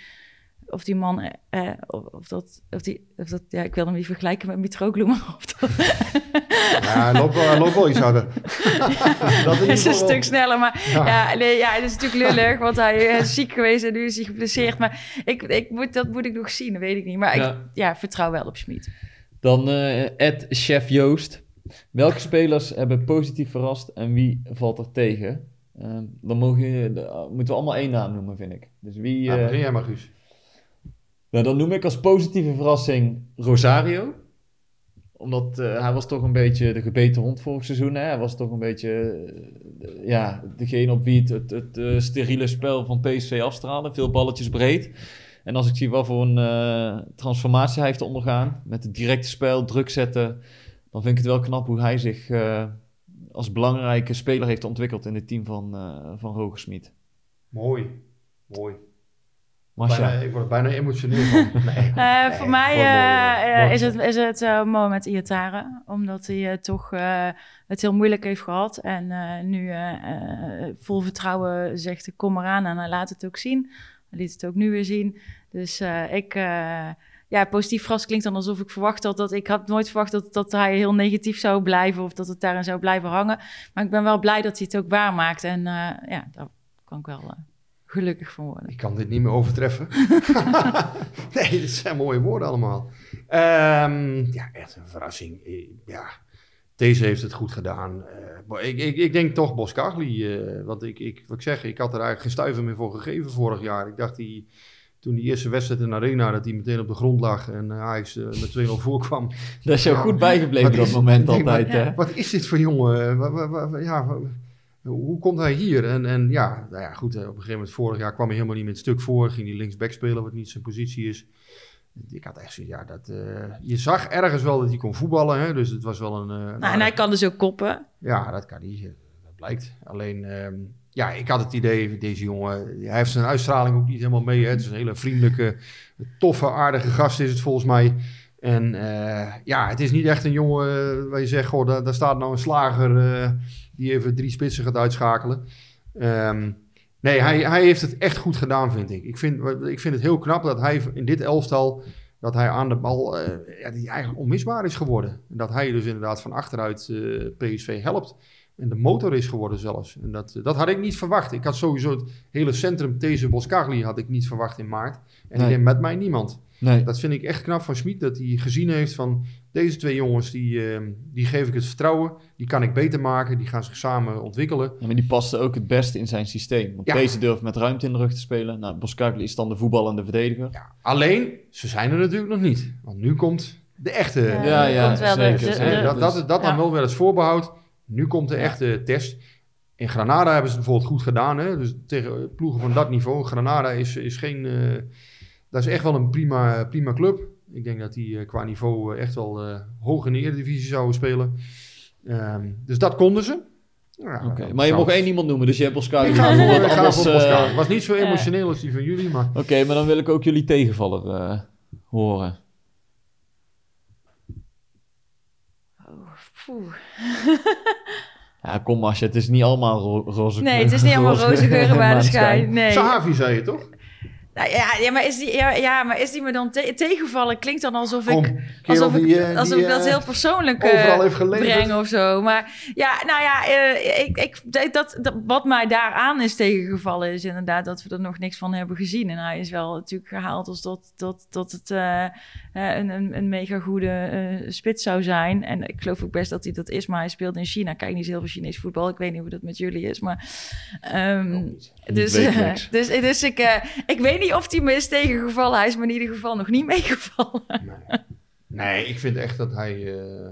of die man... eh, eh, of, of dat, of die, of dat... Ja, ik wil hem niet vergelijken met Mitroglou, maar of dat... Ja, hij loopt wel, loopt wel iets harder. <laughs> dat is een stuk sneller. Maar ja, nee, ja, het is natuurlijk lullig, want hij is ziek geweest en nu is hij geblesseerd. Maar ik, ik moet, dat moet ik nog zien, dat weet ik niet. Maar ik Ja. vertrouw wel op Schmid. Dan eh Ed Chef Joost. Welke spelers hebben positief verrast en wie valt er tegen? Eh, dan mogen, uh, moeten we allemaal één naam noemen, vind ik. Dus wie... Ja, eh, begin jij maar, Guus. Nou, dan noem ik als positieve verrassing Rosario. Omdat eh, hij was toch een beetje de gebeten hond vorig seizoen. Hè? Hij was toch een beetje eh, ja, degene op wie het, het, eh, steriele spel van PSV afstraalde. Veel balletjes breed. En als ik zie wat voor een transformatie hij heeft ondergaan. Met het directe spel, druk zetten. Dan vind ik het wel knap hoe hij zich als belangrijke speler heeft ontwikkeld in het team van, van. Mooi. Mooi. Masha. Bijna, ik word bijna emotioneel van. <laughs> Nee. Eh, Nee, voor mij eh, mooi, eh, mooi is het, is het Mohamed Iatare. Omdat hij toch eh, het heel moeilijk heeft gehad. En eh, nu vol vertrouwen zegt, kom eraan en hij laat het ook zien. Hij liet het ook nu weer zien. Dus eh, ik, eh, ja, positief verrast klinkt dan alsof ik verwacht had dat ik had nooit verwacht dat, dat hij heel negatief zou blijven of dat het daarin zou blijven hangen. Maar ik ben wel blij dat hij het ook waarmaakt. En eh, ja, daar kan ik wel gelukkig van worden. Ik kan dit niet meer overtreffen. <laughs> nee, dit zijn mooie woorden allemaal. Ehm, ja, echt een verrassing. Eh, Ja, deze heeft het goed gedaan. Eh, ik, ik, ik denk toch Boskagli. eh want ik, ik, wat ik zeg, ik had er eigenlijk geen stuiver meer voor gegeven vorig jaar. Ik dacht die, toen die eerste wedstrijd in de Arena, dat hij meteen op de grond lag en uh, Ajax eh, met 2-0 <laughs> voorkwam. Dat is jou Ja. goed bijgebleven Wat dat moment altijd, wat- hè? Wat is dit voor jongen? Ja, hoe komt hij hier? En, en ja, nou ja, goed, eh, op een gegeven moment vorig jaar kwam hij helemaal niet met stuk voor. Ging hij linksback spelen, wat niet zijn positie is. Ik had echt zoiets, ja, dat, eh, je zag ergens wel dat hij kon voetballen. Hè? Dus het was wel een... eh, Nou, en hij kan dus ook koppen. Ja, dat kan hij. Dat blijkt. Alleen, ehm, ja, ik had het idee, deze jongen, hij heeft zijn uitstraling ook niet helemaal mee. Hè? Het is een hele vriendelijke, toffe, aardige gast is het volgens mij. En ja, het is niet echt een jongen waar je zegt, goh, daar, daar staat nou een slager die even drie spitsen gaat uitschakelen. Ehm, nee, hij, hij heeft het echt goed gedaan, vind ik. Ik vind, ik vind het heel knap dat hij in dit elftal, dat hij aan de bal, eh, ja, die eigenlijk onmisbaar is geworden. En dat hij dus inderdaad van achteruit eh, PSV helpt. En de motor is geworden zelfs. En dat, dat had ik niet verwacht. Ik had sowieso het hele centrum These Boskagli had ik niet verwacht in maart. En Nee. ik denk met mij niemand. Nee. Dat vind ik echt knap van Schmid. Dat hij gezien heeft van deze twee jongens, die, eh, die geef ik het vertrouwen. Die kan ik beter maken. Die gaan zich samen ontwikkelen. Ja, maar die paste ook het beste in zijn systeem. Want Ja. deze durft met ruimte in de rug te spelen. Nou, Boskakli is dan de voetballende verdediger. Ja, alleen, ze zijn er natuurlijk nog niet. Want nu komt de echte. Ja, Ja, er zeker, de- de- dat, dat, dat dan wel weer als voorbehoud. Nu komt de Ja. echte test. In Granada hebben ze het bijvoorbeeld goed gedaan. Hè? Dus tegen ploegen van dat niveau. Granada is, is geen... eh, dat is echt wel een prima, prima club. Ik denk dat die eh, qua niveau eh, echt wel eh, hoog in de Eredivisie zouden spelen. Ehm, dus dat konden ze. Ja, dan Maar je mocht één iemand noemen, dus je hebt Boskakli Ik ga voor, ik ga was niet zo eh, emotioneel als die van jullie, maar... Oké, maar dan wil ik ook jullie tegenvaller eh, horen. Poeh. <laughs> Ja, kom Masje, het is niet allemaal ro roze Nee, het is niet allemaal roze geuren bij de schijn. Nee. Sahavi zei je toch? Nou, ja, ja, maar is die, ja, ja, maar is die me dan te- tegenvallen? Klinkt dan alsof Kom, ik, kerel alsof ik, die, eh, alsof die, ik dat eh, heel persoonlijk eh, geleverd. breng of zo. Maar ja, nou ja, eh, ik, ik, dat, dat, wat mij daaraan is tegengevallen is inderdaad dat we er nog niks van hebben gezien. En hij is wel natuurlijk gehaald als dat, dat, dat het een, een, een mega goede spits zou zijn. En ik geloof ook best dat hij dat is, maar hij speelt in China. Kijk niet heel veel Chinees voetbal. Ik weet niet hoe dat met jullie is, maar... ehm, dus, eh, dus, dus ik, eh, ik weet niet of hij me is tegengevallen. Hij is me in ieder geval nog niet <laughs> meegevallen. Nee. nee, ik vind echt dat hij, eh,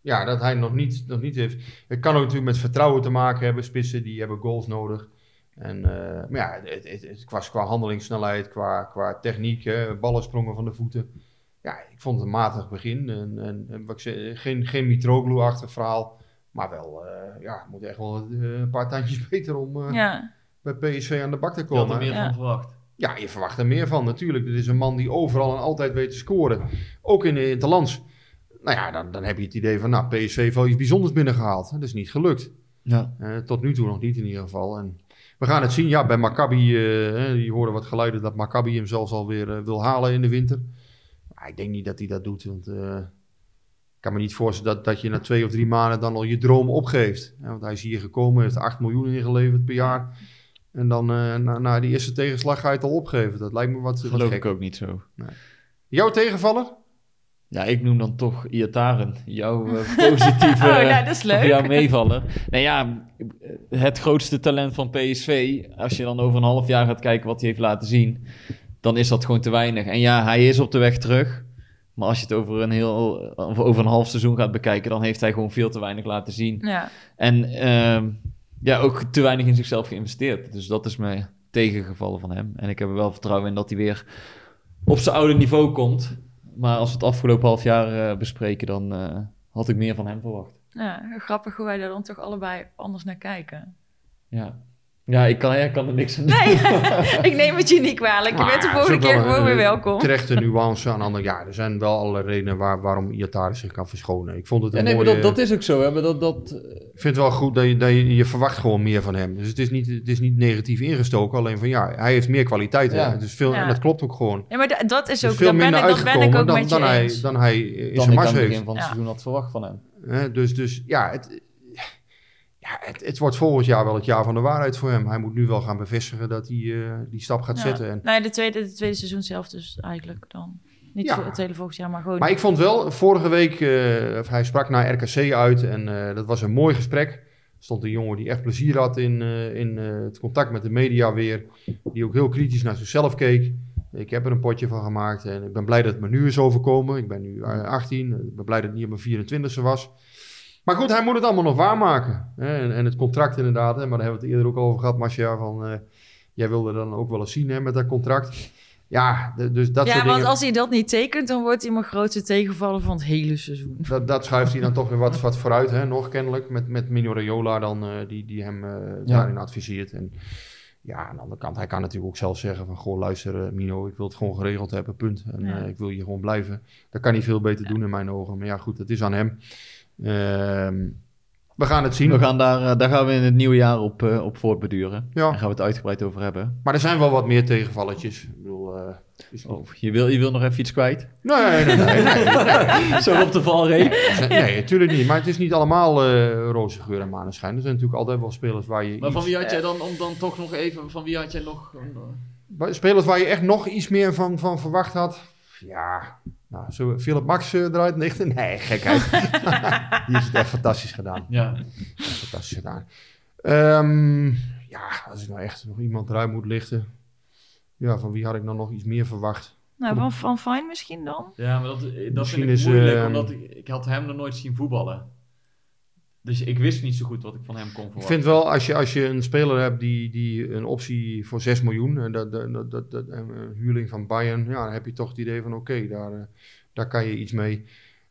ja, dat hij nog, niet, nog niet heeft. Het kan ook natuurlijk met vertrouwen te maken hebben. Spitsen die hebben goals nodig. En, eh, maar ja, het, het, het, qua, qua handelingssnelheid, qua, qua techniek, hè, ballen sprongen van de voeten. Ja, ik vond het een matig begin. En, en, en wat ik zei, geen, geen Mitroglou-achtig verhaal. Maar wel, eh, ja, moet echt wel eh, een paar tandjes <laughs> beter om eh, Ja, bij PSV aan de bak te Ik had komen. er meer Ja. van verwacht. Ja, je verwacht er meer van natuurlijk. Dit is een man die overal en altijd weet te scoren. Ook in, in het lands. Nou ja, dan, dan heb je het idee van, nou, PSV heeft wel iets bijzonders binnengehaald. Dat is niet gelukt. Ja. Eh, tot nu toe nog niet in ieder geval. En we gaan het zien. Ja, bij Maccabi, eh, je hoorde wat geluiden dat Maccabi hem zelfs alweer eh, wil halen in de winter. Maar ik denk niet dat hij dat doet, want eh, ik kan me niet voorstellen dat, dat je na twee of drie maanden dan al je droom opgeeft. Ja, want hij is hier gekomen, heeft 8 miljoen ingeleverd per jaar. En dan eh, na, na die eerste tegenslag ga je het al opgeven. Dat lijkt me wat, wat Geloof gek. ik ook niet zo. Jouw tegenvaller? Ja, ik noem dan toch Iataren. Jouw eh, <laughs> positieve... Oh, nou, dat is leuk. Jouw meevaller. Nou ja, het grootste talent van PSV... Als je dan over een half jaar gaat kijken wat hij heeft laten zien... Dan is dat gewoon te weinig. En ja, hij is op de weg terug. Maar als je het over een, heel, over een half seizoen gaat bekijken... Dan heeft hij gewoon veel te weinig laten zien. ja. En ehm, ja, ook te weinig in zichzelf geïnvesteerd. Dus dat is mij tegengevallen van hem. En ik heb er wel vertrouwen in dat hij weer op zijn oude niveau komt. Maar als we het afgelopen half jaar eh, bespreken, dan eh, had ik meer van hem verwacht. ja, grappig hoe wij daar dan toch allebei anders naar kijken. Ja. Ja, ik kan, ik kan er niks aan doen. Nee, <laughs> ik neem het je niet kwalijk. Je Maar bent de volgende keer gewoon een, weer welkom. Terechte nuance aan de andere. Ja, er zijn wel alle redenen waar, waarom Iatare zich kan verschonen. Ik vond het Ja, een nee, maar mooie... dat, dat is ook zo. Hè? Maar dat, dat, Ik vind het wel goed dat je, dat je, je verwacht gewoon meer van hem. Dus het is niet, het is niet negatief ingestoken. Alleen van ja, hij heeft meer kwaliteiten. Ja. Dus veel, Ja. En dat klopt ook gewoon. Ja, maar da- dat is ook, is veel daar ben, minder ik, dat ben ik uitgekomen ook dan, met je dan, hij, eens. dan hij in dan zijn ik aan mars het heeft. begin van het Ja. seizoen had verwacht van hem. Hè, dus, dus ja, het, ja het, het wordt volgend jaar wel het jaar van de waarheid voor hem. Hij moet nu wel gaan bevestigen dat hij eh, die stap gaat Ja. zetten. En, Nee, de tweede, de tweede seizoen zelf dus eigenlijk dan. Niet Ja. voor het hele volgend jaar, maar gewoon... maar ik vond wel, vorige week, eh, of hij sprak naar RKC uit en eh, dat was een mooi gesprek. Er stond een jongen die echt plezier had in, in het contact met de media weer. Die ook heel kritisch naar zichzelf keek. Ik heb er een potje van gemaakt en ik ben blij dat het me nu is overkomen. Ik ben nu eh, 18, ik ben blij dat het niet op mijn 24e was. Maar goed, hij moet het allemaal nog waarmaken. Hè? En, en het contract inderdaad, hè? maar daar hebben we het eerder ook over gehad, Marcia. Van, eh, jij wilde dan ook wel eens zien hè, met dat contract. Ja, dus dat ja, soort want dingen. als hij dat niet tekent, dan wordt hij mijn grootste tegenvaller van het hele seizoen. Dat, dat schuift hij dan toch weer wat, wat vooruit, hè, nog kennelijk. Met, met Mino Raiola dan, eh, die, die hem eh, daarin adviseert. En ja, aan de andere kant, hij kan natuurlijk ook zelf zeggen van... Goh, luister Mino, ik wil het gewoon geregeld hebben, punt. En Ja. eh, ik wil hier gewoon blijven. Dat kan hij veel beter doen in mijn ogen. Maar ja, goed, dat is aan hem. Ehm, we gaan het zien. We gaan daar, eh, daar gaan we in het nieuwe jaar op, eh, op voortbeduren. Ja. Daar gaan we het uitgebreid over hebben. Maar er zijn wel wat meer tegenvalletjes. Ik bedoel... eh, is- Oh, je, wil, je wil nog even iets kwijt? Nee, nee, nee. nee. <laughs> Zo op de valreep. Nee, natuurlijk niet. Maar het is niet allemaal eh roze geur en maneschijn. Er zijn natuurlijk altijd wel spelers waar je... Maar van wie had jij dan, om dan toch nog even, van wie had jij nog... Spelers waar je echt nog iets meer van, van verwacht had. Ja, nou, zo Philip Max eh, eruit lichten? Nee, gekheid. <laughs> Die heeft het echt fantastisch gedaan. Ja. Echt fantastisch gedaan. Ehm, ja, als ik nou echt nog iemand eruit moet lichten. Ja, van wie had ik nou nog iets meer verwacht? Nou, van Van Fijn misschien dan? Ja, maar dat, dat Misschien vind ik is, moeilijk, ehm, omdat ik, ik had hem nog nooit zien voetballen. Dus ik wist niet zo goed wat ik van hem kon Ik verwachten. vind wel, als je, als je een speler hebt die, die een optie voor 6 miljoen, en dat, dat, dat, dat, dat- een huurling van Bayern, ja, dan heb je toch het idee van oké, daar, eh, daar kan je iets mee.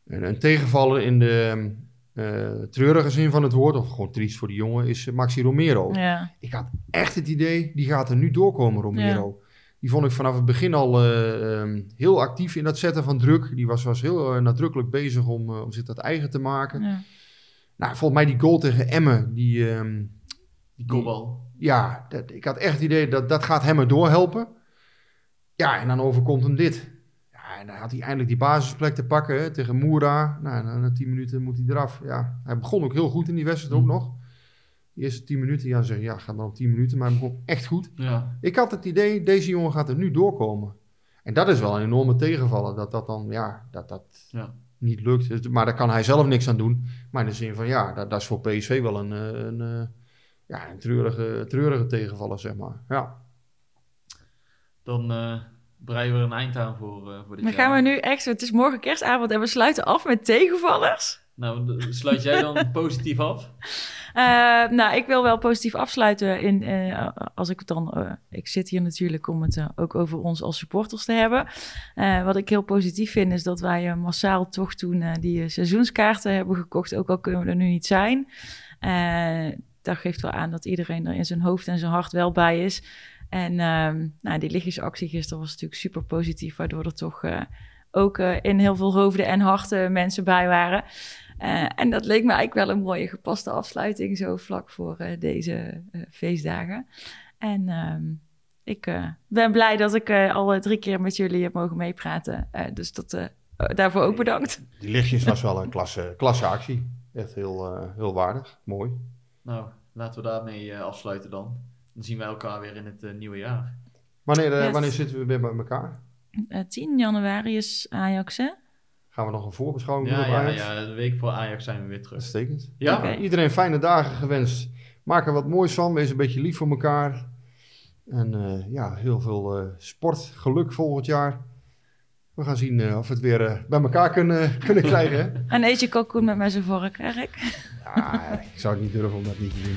En een tegenvaller in de eh, treurige zin van het woord, of gewoon triest voor die jongen, is eh, Maxi Romero. Ja. Ik had echt het idee, die gaat er nu doorkomen, Romero. Die vond ik vanaf het begin al eh, ehm, heel actief in dat zetten van druk. Die was, was heel eh, nadrukkelijk bezig om, eh, om zich dat eigen te maken. ja. Nou, volgens mij die goal tegen Emmen, die... ehm, Die kopbal. ja, dat, ik had echt het idee dat dat gaat hem erdoor helpen. Ja, en dan overkomt hem dit. Ja, en dan had hij eindelijk die basisplek te pakken hè, tegen Moera. Nou, na, na tien minuten moet hij eraf. Ja, hij begon ook heel goed in die wedstrijd ook nog. De eerste tien minuten, ja, zeg, ja, gaat dan op tien minuten, maar hij begon echt goed. Ja. Ik had het idee, deze jongen gaat er nu doorkomen. En dat is wel een enorme tegenvaller, dat dat dan, ja, dat dat Ja. Niet lukt. Dus- Maar daar kan hij zelf niks aan doen. Maar in de zin van, ja, dat, dat is voor PSV wel een, eh, een, eh, ja, een treurige, treurige tegenvaller, zeg maar. Ja. Dan eh breien we er een eind aan voor, eh voor dit Dan jaar. gaan we nu echt, het is morgen kerstavond en we sluiten af met tegenvallers. Nou, sluit jij dan <laughs> positief af? Eh, nou, ik wil wel positief afsluiten. In, eh, als ik het dan. eh, ik zit hier natuurlijk om het ook over ons als supporters te hebben. Wat ik heel positief vind, is dat wij massaal toch toen die seizoenskaarten hebben gekocht. Ook al kunnen we er nu niet zijn. Dat geeft wel aan dat iedereen er in zijn hoofd en zijn hart wel bij is. En ehm, nou, die lichtjesactie gisteren was natuurlijk super positief, waardoor er toch ook in heel veel hoofden en harten mensen bij waren. Eh, en dat leek me eigenlijk wel een mooie gepaste afsluiting, zo vlak voor eh, deze eh, feestdagen. En ehm, ik eh, ben blij dat ik eh, al drie keer met jullie heb mogen meepraten. Eh, dus dat, eh, daarvoor ook bedankt. Die lichtjes was wel een klasse, klasse actie. Echt heel, eh, heel waardig. Mooi. Nou, laten we daarmee afsluiten dan. Dan zien wij elkaar weer in het nieuwe jaar. Wanneer, Yes. wanneer zitten we weer bij elkaar? Eh 10 januari is Ajax, hè? Gaan we nog een voorbeschouwing Ja, doen op ja, Ajax? ja, de week voor Ajax zijn we weer terug. Uitstekend. Ja? Iedereen fijne dagen gewenst. Maak er wat moois van. Wees een beetje lief voor elkaar. En eh, ja, heel veel eh sport, geluk volgend jaar. We gaan zien eh, of we het weer bij elkaar kunnen, <laughs> kunnen krijgen. Hè? En eet je kalkoen met mijn vork, Erik? Ja, ik zou het niet durven om dat niet te doen.